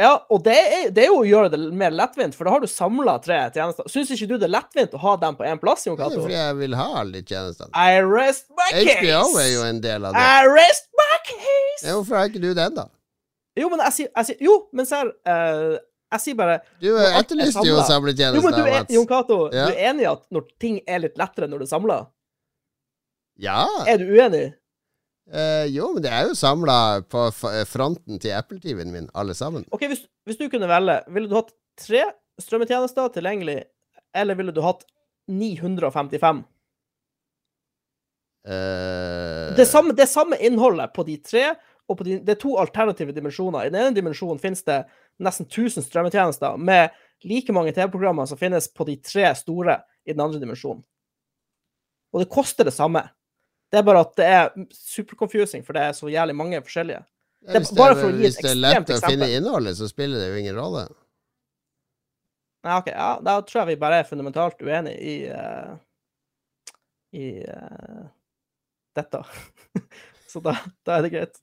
Ja, og det er, det er jo å gjøre det mer lettvint, for da har du samla tre tjenester. Syns ikke du det er lettvint å ha dem på én plass, Jon Det er fordi jeg vil ha alle de tjenestene. I rest my case! HBO er jo en del av det. I rest my case! Ja, hvorfor har ikke du den, da? Jo, men jeg sier, Jo, men serr uh, Jeg sier bare Du etterlyste jo å samle tjenester. Jo, men du er, Jon Cato, Ja. du er enig i at når ting er litt lettere når du er samla? Ja. Er du uenig? Eh, jo, men det er jo samla på f- fronten til Apple TV-en min, alle sammen. OK, hvis, hvis du kunne velge, ville du hatt tre strømmetjenester tilgjengelig, eller ville du hatt 955? Uh... Det samme, det samme innholdet på de tre, og på de, det er to alternative dimensjoner. I den ene dimensjonen finnes det nesten 1000 strømmetjenester med like mange TV-programmer som finnes på de tre store i den andre dimensjonen. Og det koster det samme. Det er bare at det er superconfusing, for det er så jævlig mange forskjellige. ja, det hvis bare for å gi et Hvis det er lett ekstremt å finne innholdet, så spiller det jo ingen rolle. Nei, ok, ja, Da tror jeg vi bare er fundamentalt uenige i uh, i uh, dette. så da, da er det greit.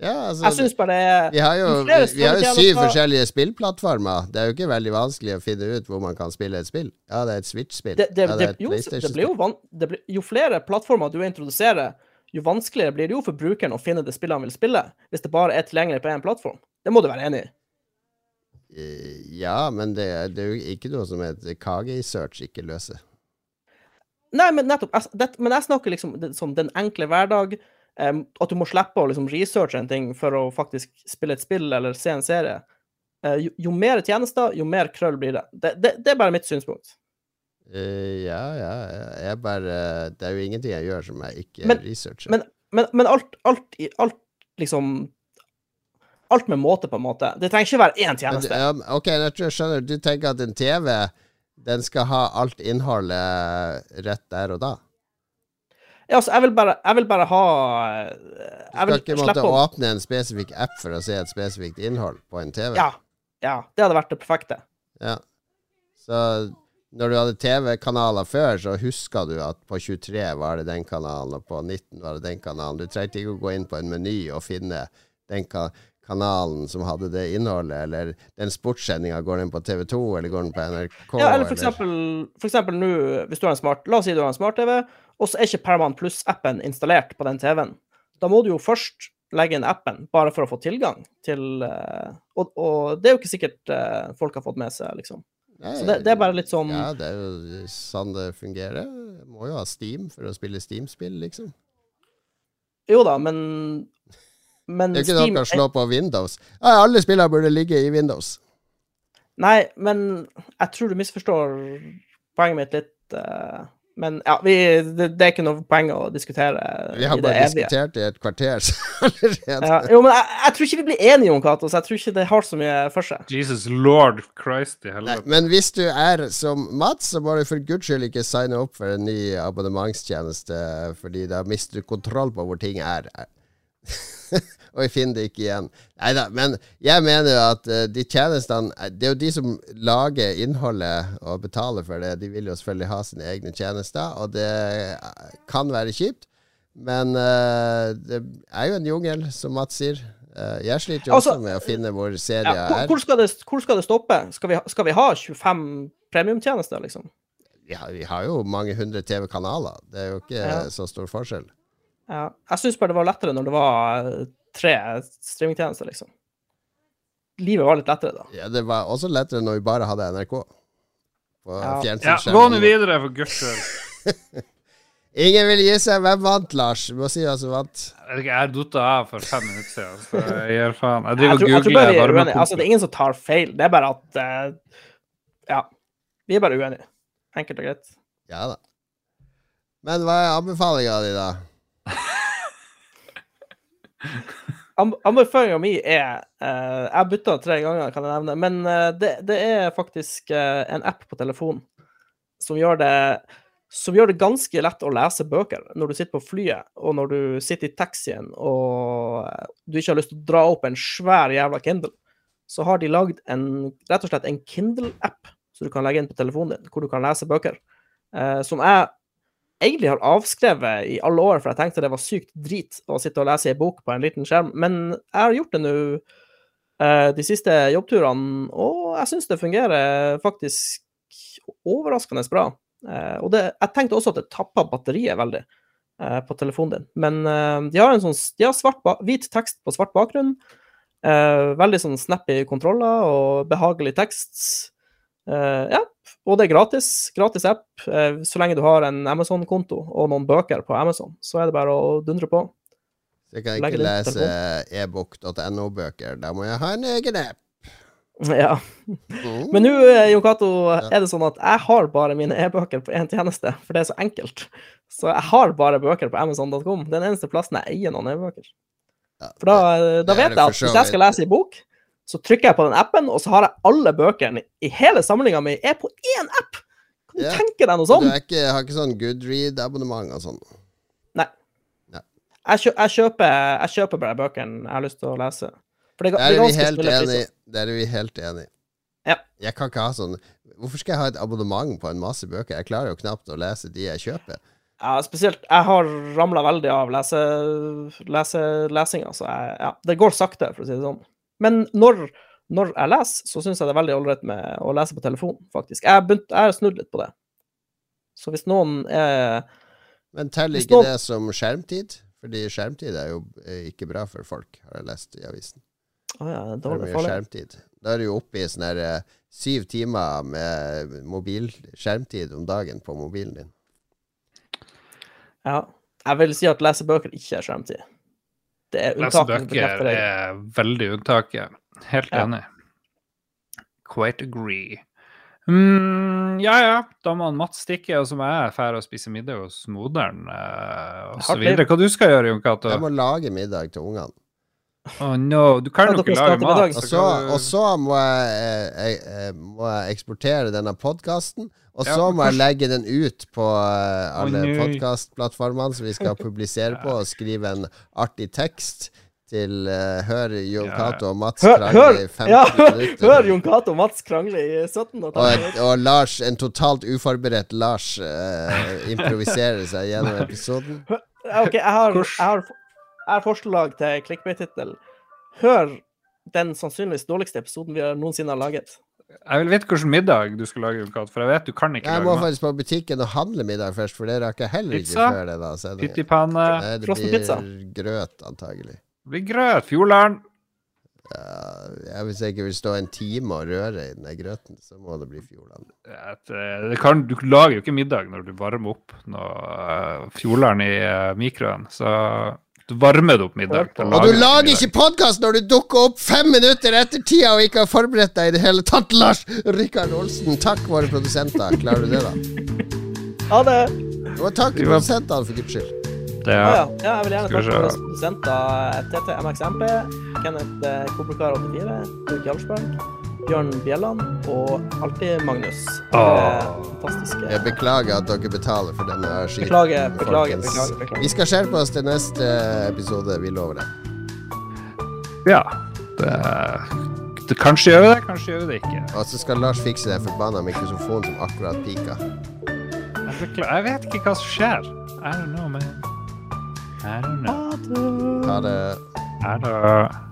Ja, altså Jeg syns bare det er vi har jo, vi, har jo syv forskjellige spillplattformer. Det er jo ikke veldig vanskelig å finne ut hvor man kan spille et spill. Ja, det er et Switch-spill. det, det, ja, det, jo, det blir jo van, blir, jo flere plattformer du introduserer, jo vanskeligere blir det jo for brukeren å finne det spillet han vil spille, hvis det bare er tilgjengelig på én plattform. Det må du være enig i. Eh, Ja, men det, det er jo ikke noe som et KG-search ikke løser. Nei, men nettopp. Jeg, det, men jeg snakker liksom som den enkle hverdag. At du må slippe å liksom researche en ting for å faktisk spille et spill eller se en serie. Eh, jo, jo mer tjenester, jo mer krøll blir det. Det, det. det er bare mitt synspunkt. Uh, ja, ja, jeg bare Det er jo ingenting jeg gjør som jeg ikke Men- researcher. Men, men, men alt, alt, alt liksom alt med måte, på en måte. Det trenger ikke være én Men, tjeneste. ok, jeg tror jeg skjønner. Du tenker at en TV den skal ha alt innholdet rett der og da? Altså, jeg vil bare, jeg vil bare ha eh, Du skal ikke måtte om. åpne en spesifikk app for å se et spesifikt innhold på en TV? Ja. ja. Det hadde vært det perfekte. Ja. Så når du hadde TV-kanaler før, så huska du at på 23 var det den kanalen, og på 19 var det den kanalen. Du trengte ikke å gå inn på en meny og finne den ka kanalen som hadde det innholdet, eller den sportssendinga, går den på TV2, eller går den på NRK? Ja, eller for eksempel, for eksempel nå, hvis du har en smart La oss si du har en smart-TV, og så er ikke Paramount Plus-appen installert på den TV-en. Da må du jo først legge inn appen, bare for å få tilgang til eh, og, og det er jo ikke sikkert eh, folk har fått med seg, liksom. Nei, Så det, det er bare litt sånn Ja, det er jo sånn det fungerer. Må jo ha Steam for å spille Steam-spill, liksom. Jo da, men Men Det er ikke Steam noe å slå på Windows. Ja, alle spillene burde ligge i Windows. Nei, men jeg tror du misforstår poenget mitt litt. Men ja, vi, det, det er ikke noe poeng å diskutere Vi har bare evige. diskutert i et kvarter allerede. Ja, jo, men jeg, jeg tror ikke vi blir enige om Cato, så jeg tror ikke det har så mye for seg. Jesus lord Christ i helvete. men hvis du er som Mats, så må du for guds skyld ikke signe opp for en ny abonnementstjeneste, fordi da mister du kontroll på hvor ting er. Og jeg finner det ikke igjen. Nei da, men jeg mener jo at eh, de tjenestene eh, Det er jo de som lager innholdet og betaler for det. De vil jo selvfølgelig ha sine egne tjenester, og det eh, kan være kjipt. Men uh, det er jo en jungel, som Mats sier. Uh, jeg sliter jo Altså, også med å finne hvor serier Ja, hvor, er. hvor, skal det, hvor skal det stoppe? Skal vi, skal vi ha 25 premiumtjenester, liksom? Ja, vi har jo mange hundre TV-kanaler. Det er jo ikke Ja. så stor forskjell. Ja. Jeg syns bare det var lettere når det var tre streamingtjenester, liksom. Livet var litt lettere da. Ja, det var også lettere når vi bare hadde NRK. På Ja. Ja, gå nå videre, for guds skyld. Ingen vil gi seg. Hvem vant, Lars? Du må si hvem som vant. Jeg datt av for fem minutter siden, så jeg gir faen. Jeg driver tror, og jeg googler er varmepumpe. Altså, det er ingen som tar feil. Det er bare at uh, Ja. Vi er bare uenige. Enkelt og greit. Ja da. Men hva er anbefalinga di, da? Anbefalinga mi er uh, Jeg bytta tre ganger, kan jeg nevne. Men uh, det, det er faktisk uh, en app på telefonen som gjør det som gjør det ganske lett å lese bøker når du sitter på flyet, og når du sitter i taxien og du ikke har lyst til å dra opp en svær jævla Kindle. Så har de lagd en, rett og slett en Kindle-app som du kan legge inn på telefonen din, hvor du kan lese bøker. Som jeg egentlig har avskrevet i alle år, for jeg tenkte det var sykt drit å sitte og lese ei bok på en liten skjerm. Men jeg har gjort det nå eh, de siste jobbturene, og jeg syns det fungerer faktisk overraskende bra. Eh, og det, jeg tenkte også at det tapper batteriet veldig eh, på telefonen din. Men de har en sånn de har svart hvit tekst på svart bakgrunn. Veldig sånn snappy kontroller og behagelig tekst. Eh, ja, og det er gratis. Gratis app. Eh, så lenge du har en Amazon-konto og noen bøker på Amazon, så er det bare å dundre på. Så jeg kan ikke lese ebook.no-bøker. Da må jeg ha en egen app. Ja. Mm. Men nå, eh, Jon Cato, er det sånn at jeg har bare mine e-bøker på én tjeneste, for det er så enkelt. Så jeg har bare bøker på Amazon.com. Den eneste plassen jeg eier noen e-bøker. Ja, For da, da vet jeg at hvis jeg skal lese i bok, så trykker jeg på den appen, og så har jeg alle bøkene i hele samlinga mi er på én app! Kan du yeah. tenke deg noe Du sånt? er ikke, har ikke sånn Goodread-abonnement og sånn? Nei. Ja. Jeg, kjø jeg, kjøper, jeg kjøper bare bøkene jeg har lyst til å lese. For det, er Der er vi helt enig. Der er vi helt enig. Ja. Jeg kan ikke ha sånn Hvorfor skal jeg ha et abonnement på en masse bøker? Jeg klarer jo knapt å lese de jeg kjøper. Ja, spesielt Jeg har ramla veldig av lese, lese, lesinga, så jeg, ja, det går sakte, for å si det sånn. Men når, når jeg leser, så syns jeg det er veldig ålreit med å lese på telefon, faktisk. Jeg har begynt- jeg har snudd litt på det. Så hvis noen er Men teller ikke noen- det som skjermtid? Fordi skjermtid er jo ikke bra for folk, har jeg lest i avisen. Å ja, Det er mye skjermtid. Da er du jo oppe i sånn her eh, syv timer med mobil skjermtid om dagen på mobilen din. Ja. Jeg vil si at lesebøker ikke er skjermtid. Det er unntaket som bøker bekrefter er veldig unntaket. Helt Ja. enig. Quite agree. Mm, ja ja, da må Mats stikke, og så må jeg dra og spise middag hos moderen. Så videre. Hva du skal gjøre, Jon Cato? Jeg må lage middag til ungene. Oh no, du kan jo ikke lage mat. Og så, og så må, jeg, jeg, jeg, må jeg eksportere denne podkasten. Og så ja, må jeg legge den ut på eh, alle oh, podkastplattformene som vi skal publisere på, og skrive en artig tekst til uh, Hør Jon. Cato og Mats Hør, krangle i 15 ja, minutter. hør Jon Cato og Mats krangle i 17 og Og, Lars, en totalt uforberedt Lars, uh, improviserer seg gjennom episoden. OK, jeg har, jeg har, har forslag til clickbait-tittel. Hør den sannsynligvis dårligste episoden vi noensinne har laget. Jeg vil vite hvilken middag du skal lage, Kat, for jeg vet du kan ikke Jeg lage må faktisk på butikken og handle middag først, for det rakk jeg heller ikke Pizza? før det. da Pizza? Pyttipanne, Det blir pizza. grøt, antagelig. det blir grøt, Fjordland. Ja, jeg, hvis jeg ikke vil stå en time og røre i den grøten, så må det bli Fjordland. Eh, Det kan, du lager jo ikke middag når du varmer opp noe uh, Fjordland i eh, mikroen. Så varmer det opp middag. Og du lager middag. ikke podkast når du dukker opp fem minutter etter tida og ikke har forberedt deg i det hele tatt, Lars Rikard Olsen. Takk, våre produsenter. Klarer du det, da? Ha det! Og takk til produsentene, for guds skyld. Det, Ja, ja. ja, jeg vil gjerne takke våre produsenter TT MXMP, Kenneth eh, Koblerkar84, Erik Jarlsberg, Bjørn Bjelland og alltid Magnus. Eh, Fantastiske. Jeg beklager at dere betaler for denne skiten. Beklager, beklager, beklager. beklager. Vi skal skjerpe oss til neste episode, vi lover det. ja. Det, det Kanskje gjør vi det, kanskje gjør vi det ikke. Og så skal Lars fikse den forbanna mikrofonen som akkurat pika. Jeg, vet ikke hva som skjer. I don't know, man. I don't know. Ha det. Ha don't